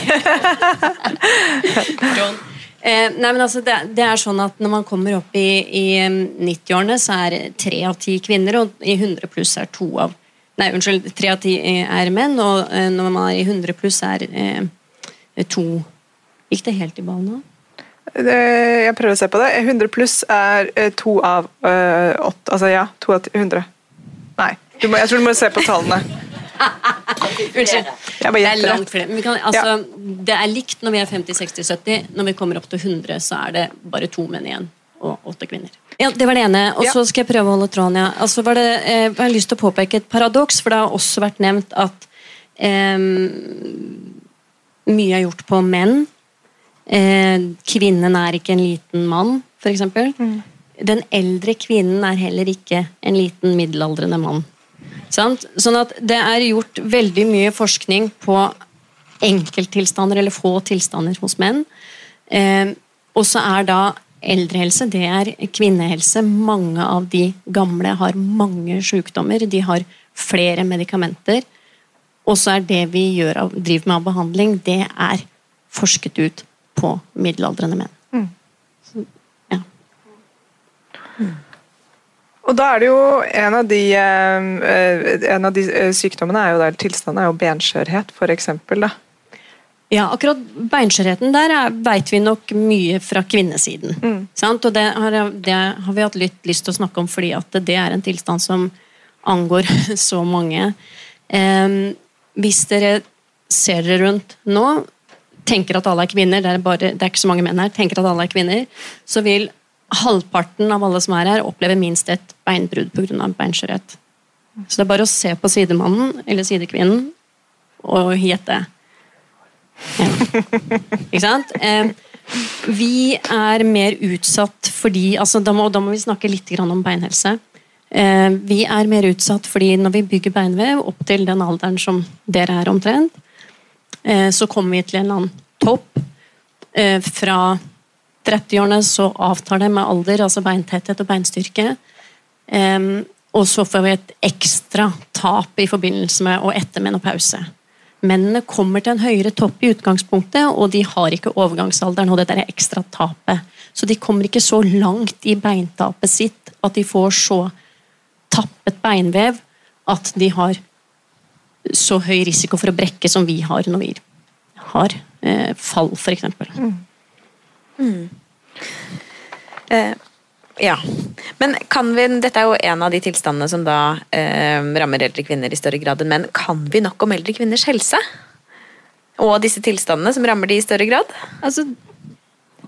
John. Eh, nei, men altså, det, det er sånn at Når man kommer opp i, i 90-årene, så er tre av ti kvinner, og i 100 pluss er to av Nei, unnskyld, tre av ti eh, er menn, og eh, når man er i 100 pluss, er eh, to Gikk det helt i ball nå? Jeg prøver å se på det. 100 pluss er eh, to av eh, åtte. Altså ja, to av ti- 100. Nei, må, jeg tror du må se på tallene. Unnskyld. Jeg bare Det er gjetter det. langt flere. Kan, altså, Det er likt når vi er 50, 60, 70. Når vi kommer opp til 100, så er det bare to menn igjen. Og åtte kvinner. Ja, Det var det ene. Og så skal jeg prøve å holde tråden. Ja. Altså var det, eh, jeg har lyst til å påpeke et paradoks, for det har også vært nevnt at eh, mye er gjort på menn. Eh, kvinnen er ikke en liten mann, f.eks. Den eldre kvinnen er heller ikke en liten middelaldrende mann. Sant? Sånn at det er gjort veldig mye forskning på enkelttilstander eller få tilstander hos menn. Eh, og så er da eldrehelse, det er kvinnehelse. Mange av de gamle har mange sykdommer. De har flere medikamenter. Og så er det vi av, driver med av behandling, det er forsket ut på middelaldrende menn. Og da er det jo en av de, eh, en av de eh, sykdommene er jo der tilstanden er jo benskjørhet, eksempel. Ja, akkurat beinskjørheten der veit vi nok mye fra kvinnesiden. Sant? Og det har, det har vi hatt litt lyst til å snakke om fordi at det er en tilstand som angår (laughs) så mange. Eh, hvis dere ser dere rundt nå, tenker at alle er kvinner, det er, bare, det er ikke så mange menn her, tenker at alle er kvinner, så vil halvparten av alle som er her, opplever minst et beinbrudd pga. beinskjørhet. Så det er bare å se på sidemannen eller sidekvinnen og gjette. Ikke sant? Eh, vi er mer utsatt fordi altså da, må, da må vi snakke litt om beinhelse. Eh, vi er mer utsatt fordi når vi bygger beinvev opp til den alderen som dere er omtrent, eh, så kommer vi til en eller annen topp. Eh, fra 30-årene så avtar det med alder, altså beintetthet og beinstyrke. Um, og så får vi et ekstra tap i forbindelse med og etter menopause. Mennene kommer til en høyere topp i utgangspunktet, og de har ikke overgangsalderen og det der ekstra tapet. Så de kommer ikke så langt i beintapet sitt at de får så tappet beinvev at de har så høy risiko for å brekke som vi har når vi har eh, fall, f.eks. Eh, ja. Men kan vi, dette er jo en av de tilstandene som da eh, rammer eldre kvinner i større grad enn menn. Kan vi nok om eldre kvinners helse? Og disse tilstandene som rammer de i større grad? Altså,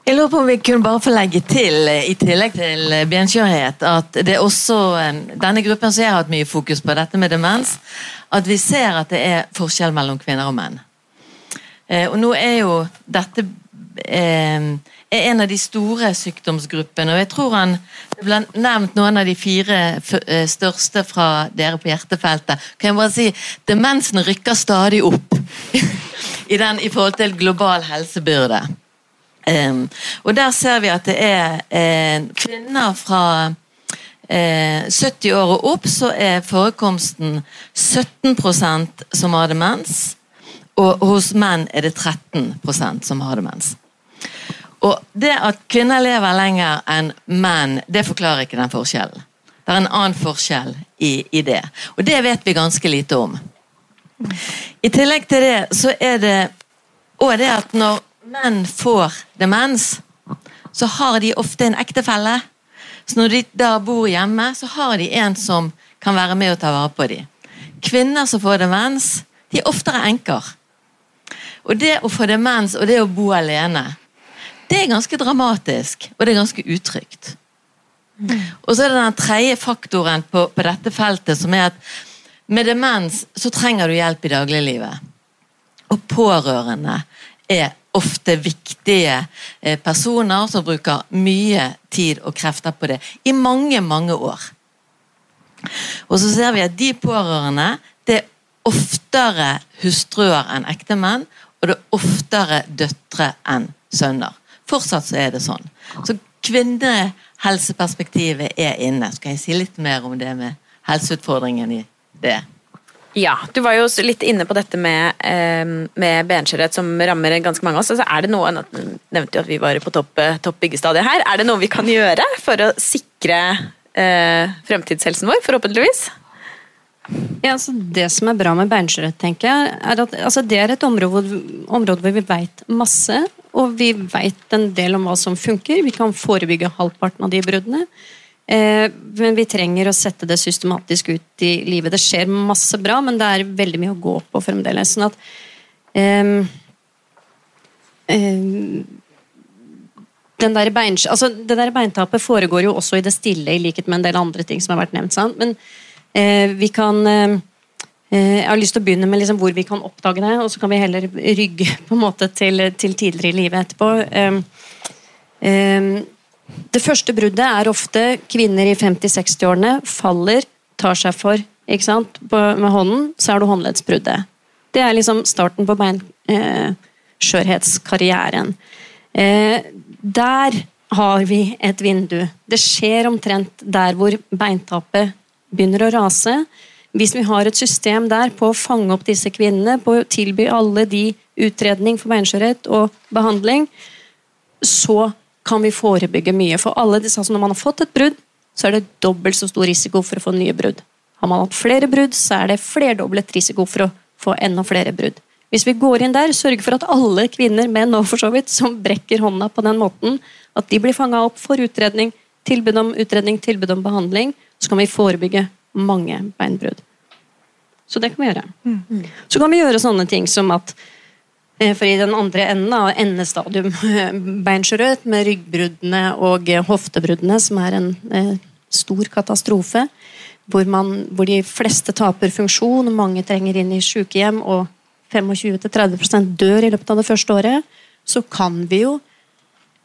Jeg lurer på om vi kunne bare få legge til, eh, i tillegg til eh, benskjørhet, at det er også eh, denne gruppen som jeg har hatt mye fokus på, dette med demens, at vi ser at det er forskjell mellom kvinner og menn. Og nå er jo dette er en av de store sykdomsgruppene, og jeg tror han det ble nevnt noen av de fire eh, største fra dere på hjertefeltet. Kan jeg bare si, Demensen rykker stadig opp (laughs) i, den, i forhold til global helsebyrde. Um, og der ser vi at det er eh, kvinner fra eh, 70 år og opp, så er forekomsten 17% som har demens. Og hos menn er det 13% som har demens. Og det at kvinner lever lenger enn menn, det forklarer ikke den forskjellen. Det er en annen forskjell i, i det. Og det vet vi ganske lite om. I tillegg til det så er det òg det at når menn får demens, så har de ofte en ektefelle. Så når de da bor hjemme, så har de en som kan være med og ta vare på dem. Kvinner som får demens, de er oftere enker. Og det å få demens og det å bo alene, det er ganske dramatisk, og det er ganske utrygt. Og så er det den tredje faktoren på, på dette feltet, som er at med demens så trenger du hjelp i dagliglivet. Og pårørende er ofte viktige eh, personer som bruker mye tid og krefter på det i mange, mange år. Og så ser vi at de pårørende det er oftere hustruer enn ektemenn, og det er oftere døtre enn sønner. Fortsatt så er det sånn. Så kvinnehelseperspektivet er inne. Skal jeg si litt mer om det med helseutfordringen i det? Ja, du var jo også litt inne på dette med, eh, med benskjørhet som rammer ganske mange av oss. Altså, er det noe, nevnte jo at vi var på topp, eh, topp byggestadiet her. Er det noe vi kan gjøre for å sikre eh, fremtidshelsen vår, forhåpentligvis? Ja, altså Det som er bra med beinskjørhet, tenker jeg, er at altså det er et område hvor, område hvor vi vet masse. Og vi vet en del om hva som funker. Vi kan forebygge halvparten av de bruddene. Eh, men vi trenger å sette det systematisk ut i livet. Det skjer masse bra, men det er veldig mye å gå på fremdeles. sånn at eh, eh, den der bein, altså det der beintapet foregår jo også i det stille, i likhet med en del andre ting som har vært nevnt. Sant? Men eh, vi kan Jeg har lyst til å begynne med liksom hvor vi kan oppdage det, og så kan vi heller rygge (laughs) på en måte til, til tidligere i livet etterpå. det første bruddet er ofte kvinner i 50-60-årene faller, tar seg for? Med hånden, så er det håndleddsbruddet. Det er liksom starten på beinskjørhetskarrieren. Eh, der har vi et vindu. Det skjer omtrent der hvor beintapet begynner å rase. Hvis vi har et system der på å fange opp disse kvinnene, på å tilby alle de utredning for beinskjørhet og behandling, så kan vi forebygge mye. For alle disse, altså Når man har fått et brudd, så er det dobbelt så stor risiko for å få nye brudd. Har man hatt flere brudd, så er det flerdoblet risiko for å få enda flere brudd. Hvis vi går inn der, sørger for at alle kvinner, menn og for så vidt, som brekker hånda på den måten, at de blir fanga opp for utredning, tilbud om utredning, tilbud om behandling, så kan vi forebygge mange beinbrudd. Så det kan vi gjøre. Mm. Så kan vi gjøre sånne ting som at eh, for i den andre enden av endestadium (laughs) beinskjørhet med ryggbruddene og hoftebruddene, som er en eh, stor katastrofe, hvor, man, hvor, de fleste taper funksjon, mange trenger inn i sykehjem og 25-30 dør i løpet av det første året, så kan vi jo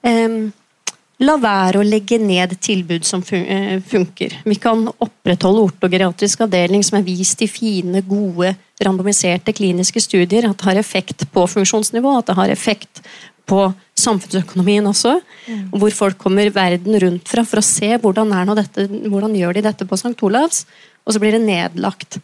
eh, la være å legge ned tilbud som eh, funker. Vi kan opprettholde ortogeriatrisk avdeling som er vist i fine, gode, randomiserte kliniske studier at det har effekt på funksjonsnivå, at det har effekt på samfunnsøkonomien også. Mm. Hvor folk kommer verden rundt fra for å se hvordan, dette, hvordan gjør de dette på St. Olavs, og så blir det nedlagt.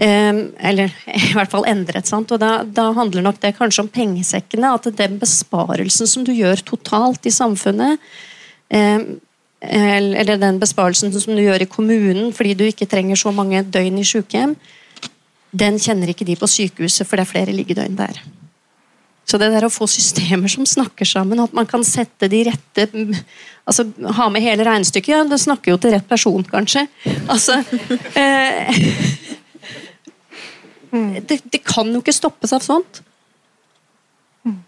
Eller (laughs) i hvert fall endret. Sant? Og da, da, handler nok det kanskje om pengesekkene. At den besparelsen som du gjør totalt i samfunnet, eller den besparelsen som du gjør i kommunen fordi du ikke trenger så mange døgn i sykehjem, den kjenner ikke de på sykehuset, for det er flere liggedøgn der. Så det der å få systemer som snakker sammen, at man kan sette de rette altså Ha med hele regnestykket. Ja, det snakker jo til rett person, kanskje. Altså eh, (laughs) Mm. Det, det, kan jo ikke stoppes av sånt.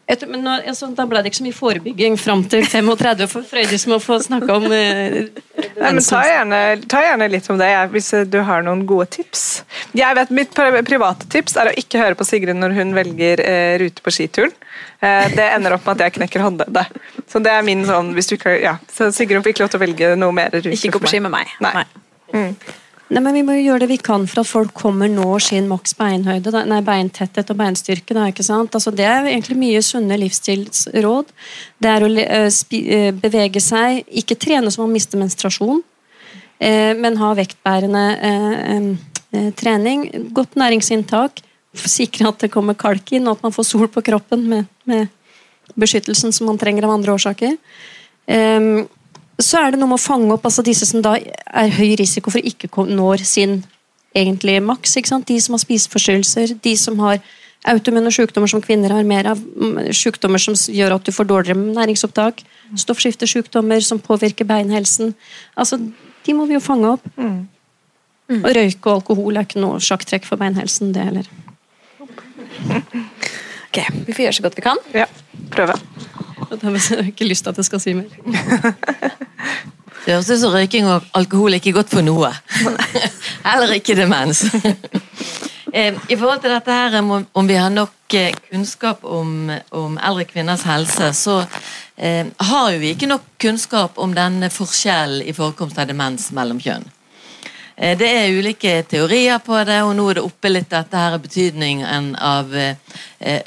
Etter, men nå, altså, Da ble det ikke så mye forebygging fram til 35, for Frøydis må få snakke om eh, Nei, men ta gjerne, ta gjerne, litt om det, hvis du har noen gode tips. Jeg vet Mitt private tips er å ikke høre på Sigrid når hun velger eh, rute på skituren. Eh, det ender opp med at jeg knekker håndleddet. Så det er min sånn, hvis du ikke, ja, så Sigrid fikk lov til å velge noe mer rute Ikke gå på ski med meg. Nei. Nei. Mm. Nei, men Vi må jo gjøre det vi kan for at folk kommer nå sin maks beinhøyde, nei, beintetthet og beinstyrke. Da, ikke sant? Altså, det er egentlig mye sunne livsstilsråd. Det er å uh, bevege seg, ikke trene som man mister menstruasjon, uh, men ha vektbærende trening. Godt næringsinntak. Sikre at det kommer kalk inn, og at man får sol på kroppen med, med beskyttelsen som man trenger av andre årsaker. Så er det noe med å fange opp altså disse som da er høy risiko for å ikke når sin egentlige maks. De som har spiseforstyrrelser, de som har autoimmune sykdommer som kvinner har mer av, sykdommer som gjør at du får dårligere næringsopptak, stoffskiftesykdommer som påvirker beinhelsen. Altså, De må vi jo fange opp. Mm. Mm. Og røyk og alkohol er ikke noe sjakktrekk for beinhelsen, det heller. (laughs) Ok, Vi får gjøre så godt vi kan. Ja, prøve. Jeg har ikke lyst til at jeg skal si mer. (laughs) Det høres ut som røyking og alkohol er ikke godt for noe. (laughs) Heller ikke demens. (laughs) Eh, I forhold til dette her, om vi har nok eh, kunnskap om, om eldre kvinners helse, så eh, har jo vi ikke nok kunnskap om denne forskjellen i forekomst av demens mellom kjønn. Eh, det er ulike teorier på det, og nå er det oppe litt dette her betydningen av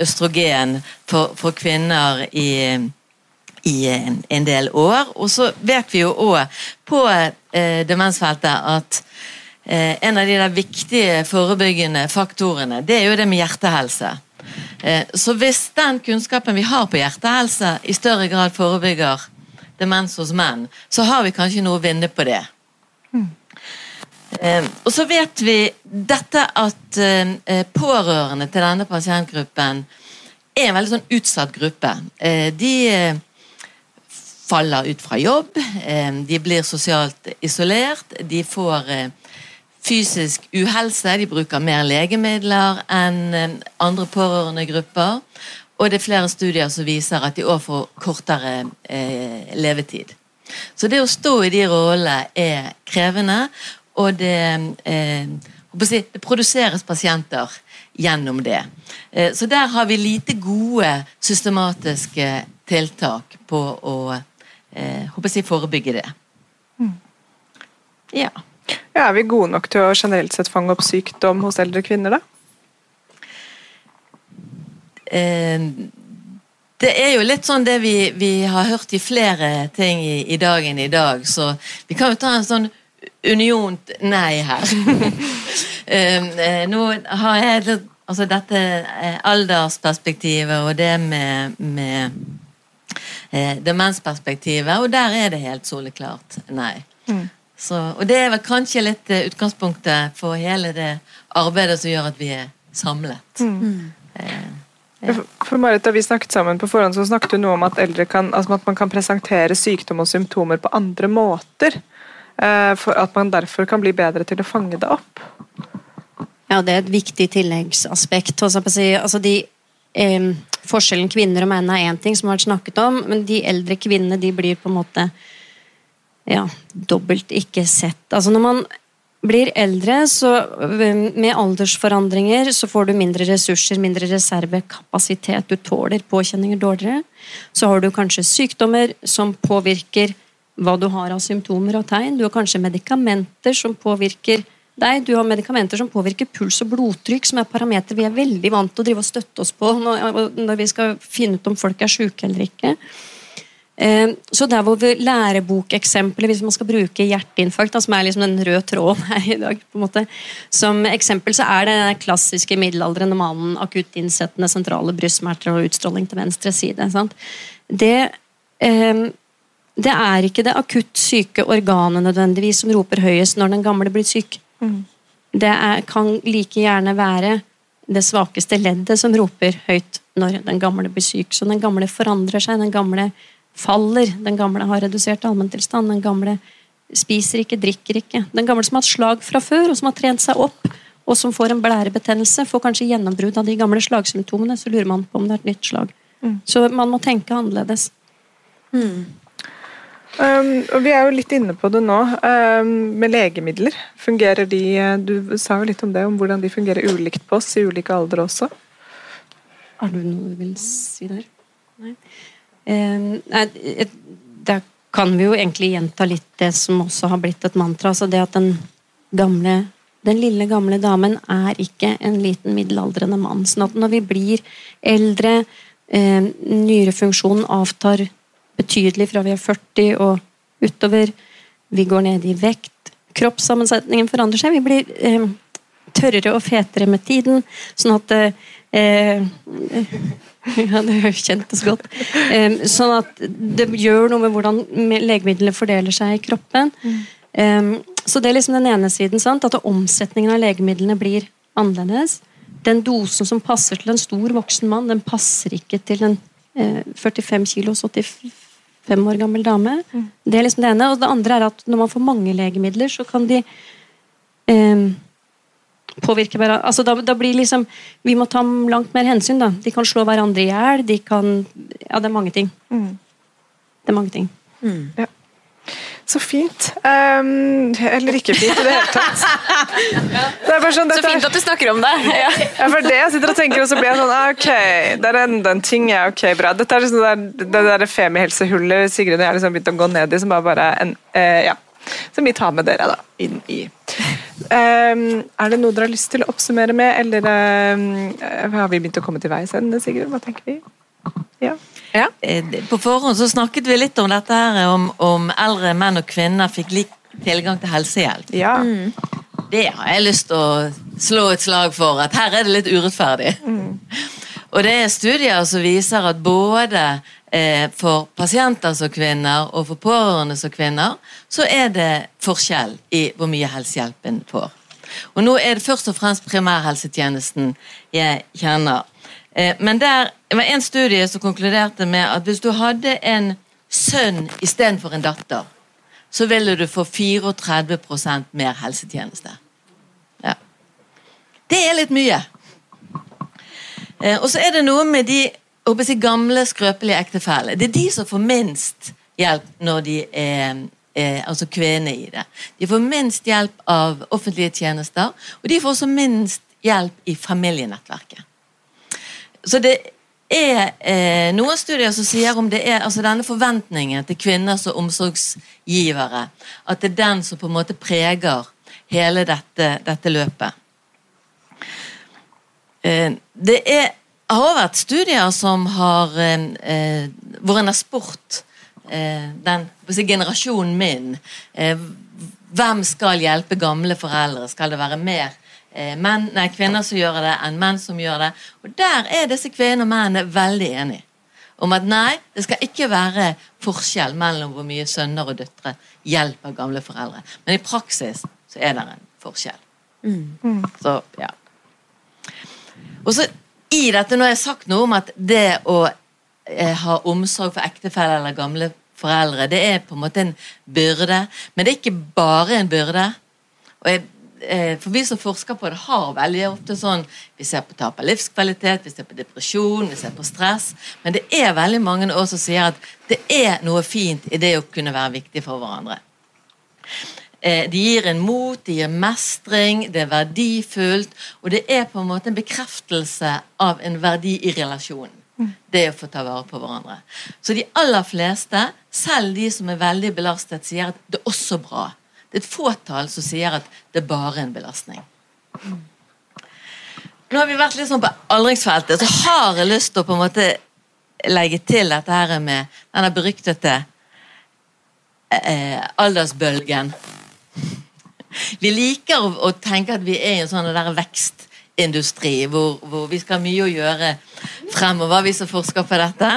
østrogen for, for kvinner i i en, en del år. Og så vet vi jo òg på eh, demensfeltet at eh, en av de der viktige forebyggende faktorene, det er jo det med hjertehelse. Eh, så hvis den kunnskapen vi har på hjertehelse i større grad forebygger demens hos menn, så har vi kanskje noe å vinne på det. Eh, og så vet vi dette at eh, pårørende til denne pasientgruppen er en veldig sånn utsatt gruppe. Eh, de eh, faller ut fra jobb, eh, de blir sosialt isolert, de får eh, fysisk uhelse, de bruker mer legemidler enn eh, andre pårørende grupper. Og det er flere studier som viser at de også får kortere levetid. Så det å stå i de rollene er krevende, og det, det produseres pasienter gjennom det. Så der har vi lite gode systematiske tiltak på å eh, si, forebygge det. Ja. Ja, er vi gode nok til å generelt sett fange opp sykdom hos eldre kvinner, da? Eh, det er jo litt sånn det vi, vi har hørt i flere ting i, i, dagen i dag, så vi kan jo ta en sånn uniont nei her. (laughs) eh, eh nå har jeg Altså dette eh, aldersperspektivet og det med, med eh, demensperspektivet, og der er det helt soleklart nei. Mm. Så, og det er vel kanskje litt uh, utgangspunktet for hele det arbeidet som gjør at vi er samlet. Mm. Eh, for Marit, Da vi snakket sammen på forhånd, så snakket du noe om at, kan, altså at man kan presentere sykdom og symptomer på andre måter. Eh, for at man derfor kan bli bedre til å fange det opp. Ja, det er et viktig tilleggsaspekt. Altså de, eh, forskjellen kvinner og menn er én ting, som har vært snakket om, men de eldre kvinnene de blir på en måte ja, dobbelt ikke sett. Altså når man blir eldre, så med aldersforandringer så får du mindre ressurser, mindre reservekapasitet. Du tåler påkjenninger dårligere. Så har du kanskje sykdommer som påvirker hva du har av symptomer og tegn. Du har kanskje medikamenter som påvirker deg. Du har medikamenter som påvirker puls og blodtrykk, som er parametere vi er veldig vant til å drive og støtte oss på når vi skal finne ut om folk er syke eller ikke. Eh, så der hvor lærebokeksempelet, hvis man skal bruke hjerteinfarkt, som er liksom den røde tråden her i dag, på en måte, som eksempel, så er det den klassiske middelaldrende mannen akutt innsettende sentrale brystsmerter og utstråling til venstre side. Det, eh, det, er ikke det akutt syke organet nødvendigvis som roper høyest når den gamle blir syk. Mm. Det er, kan like gjerne være det svakeste leddet som roper høyt når den gamle blir syk. Så den gamle forandrer seg. den gamle faller. Den gamle har redusert allmenntilstand. Den gamle spiser ikke, drikker ikke. Den gamle som har hatt slag fra før, og som har trent seg opp, og som får en blærebetennelse, får kanskje gjennombrudd av de gamle slagsymptomene. Så lurer man på om det er et nytt slag. Mm. Så man må tenke annerledes. Mm. Um, og Vi er jo litt inne på det nå, um, med legemidler. Fungerer de Du sa jo litt om det, om hvordan de fungerer ulikt på oss i ulike aldre også. Har du noe du vil si der? Nei. Eh, da kan vi jo egentlig gjenta litt det som også har blitt et mantra. altså det at den gamle den lille, gamle damen er ikke en liten middelaldrende mann. sånn at når vi blir eldre, eh, nyrefunksjonen avtar betydelig fra vi er 40 og utover, vi går ned i vekt, kroppssammensetningen forandrer seg, vi blir eh, tørrere og fetere med tiden. sånn at eh, (laughs) Ja, det kjentes godt. Sånn at det gjør noe med hvordan legemidlene fordeler seg i kroppen. Mm. Så det er liksom den ene siden. Sant? At omsetningen av legemidlene blir annerledes. Den dosen som passer til en stor voksen mann, den passer ikke til en 45 eh, kilos 85 år gammel dame. Mm. Det er liksom det ene. Og det andre er at når man får mange legemidler, så kan de eh, påvirke hverandre. Altså, da, da, blir liksom Vi må ta langt mer hensyn. da. De kan slå hverandre i hjel. De kan Ja, det er mange ting. Mm. Det er mange ting. Mm. Ja. Så fint. Um, eller ikke fint i det hele tatt. Det sånn, så fint at du snakker om det. Ja. ja, for det jeg sitter og tenker, og så blir jeg sånn ah, Ok, det er enda en ting. Er ok, bra. Dette er liksom det, det der femihelsehullet Sigrid og jeg har liksom begynt å gå ned i, som er bare en uh, Ja. Som vi tar med dere da, inn i Um, er det noe dere har lyst til å oppsummere med, eller um, har vi begynt å komme til veis ende, Sigrid? Hva tenker vi? Ja. Ja. Eh, på forhånd så snakket vi litt om dette her, om, om eldre menn og kvinner fikk lik tilgang til helsehjelp. Ja. Mm. Det har jeg lyst til å slå et slag for, at her er det litt urettferdig. (laughs) Og det er studier som viser at både eh, for pasienter som kvinner og for pårørende som kvinner, så er det forskjell i hvor mye helsehjelp en får. Og nå er det først og fremst primærhelsetjenesten jeg kjenner. Eh, men der det var en studie som konkluderte med at hvis du hadde en sønn istedenfor en datter, så ville du få 34% mer helsetjeneste. Ja. Det er litt mye. Eh, og så er det noe med de jeg gamle, skrøpelige ektefellene. Det er de som får minst hjelp når de er eh, altså kvinner i det. De får minst hjelp av offentlige tjenester, og de får også minst hjelp i familienettverket. Så det er eh, noen studier som sier om det er altså denne forventningen til kvinner som omsorgsgivere, at det er den som på en måte preger hele dette, dette løpet. Eh, det er, har vært studier som har eh, eh hvor en har spurt eh, den si, generasjonen min eh, Hvem skal hjelpe gamle foreldre? Skal det være mer menn, nei, kvinner som gjør det, enn menn som gjør det? Og Der er disse kvinnene og mennene veldig enige. Om at nei, det skal ikke være forskjell mellom hvor mye sønner og døtre hjelper gamle foreldre. Men i praksis så er det en forskjell. Mm. Så, ja. Og så i dette, Nå har jeg sagt noe om at det å eh, ha omsorg for ektefelle eller gamle foreldre, det er på en måte en byrde. Men det er ikke bare en byrde. Og jeg, eh, for vi som forsker på det, har veldig ofte sånn Vi ser på tap av livskvalitet, vi ser på depresjon, vi ser på stress. Men det er veldig mange av oss som sier at det er noe fint i det å kunne være viktig for hverandre. Eh, de gir en mot, de gir mestring, det er verdifullt. Og det er på en måte en bekreftelse av en verdi i relasjonen. Det å få ta vare på hverandre. Så de aller fleste, selv de som er veldig belastet, sier at det er også bra. Det er et fåtall som sier at det er bare en belastning. Nå har vi vært litt sånn på aldringsfeltet, så har jeg lyst til å på en måte legge til dette her med denne beryktede eh, aldersbølgen. Vi liker å, å, tenke at vi er i en sånn der vekstindustri hvor, hvor, vi skal ha mye å gjøre fremover, vi som forsker på dette.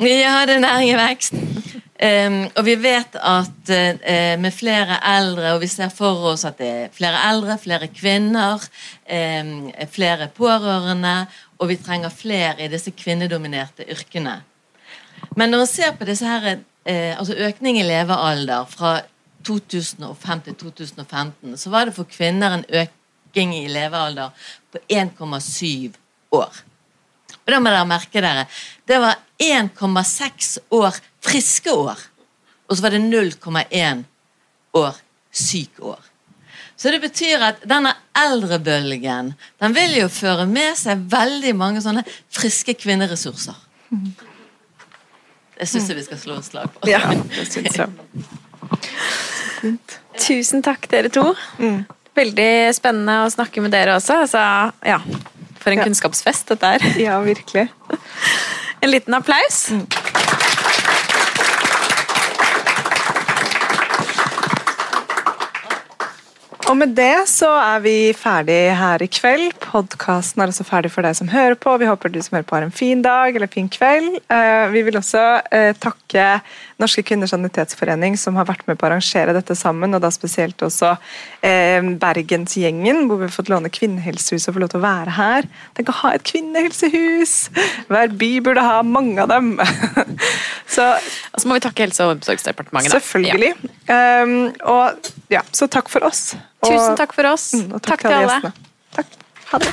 Ja, det er næring i vekst. Um, og vi vet at uh, med flere eldre, og vi ser for oss at det er flere eldre, flere kvinner, um, flere pårørende, og vi trenger flere i disse kvinnedominerte yrkene. Men når man ser på disse her, uh, altså økning i levealder fra 2005 til 2015, så var det for kvinner en økning i levealder på 1,7 år. Og da må dere merke dere, Det var 1,6 år friske år, og så var det 0,1 år syk år. Så det betyr at denne eldrebølgen den vil jo føre med seg veldig mange sånne friske kvinneressurser. Det syns jeg vi skal slå et slag på. Ja, det synes jeg. Tusen takk, dere to. Mm. Veldig spennende å snakke med dere også. Altså, ja, for en Ja. kunnskapsfest dette er. Ja, virkelig. En liten applaus. Og med det så er vi ferdig her i kveld. Podkasten er også ferdig for deg som hører på. Vi håper du som hører på har en fin dag eller fin kveld. Eh, Vi vil også eh, takke Norske kvinners sanitetsforening som har vært med på å arrangere dette sammen, og da spesielt også eh, Bergensgjengen, hvor vi har fått låne Kvinnehelsehuset og få lov til å være her. Tenk å ha et kvinnehelsehus! Hver by burde ha mange av dem. (laughs) så Og så må vi takke Helse- og omsorgsdepartementet. Selvfølgelig. Selvfølgelig. Um, og ja, så takk for oss. Tusen takk for oss. Mm, og takk, til alle. gjestene. Takk. Ha det.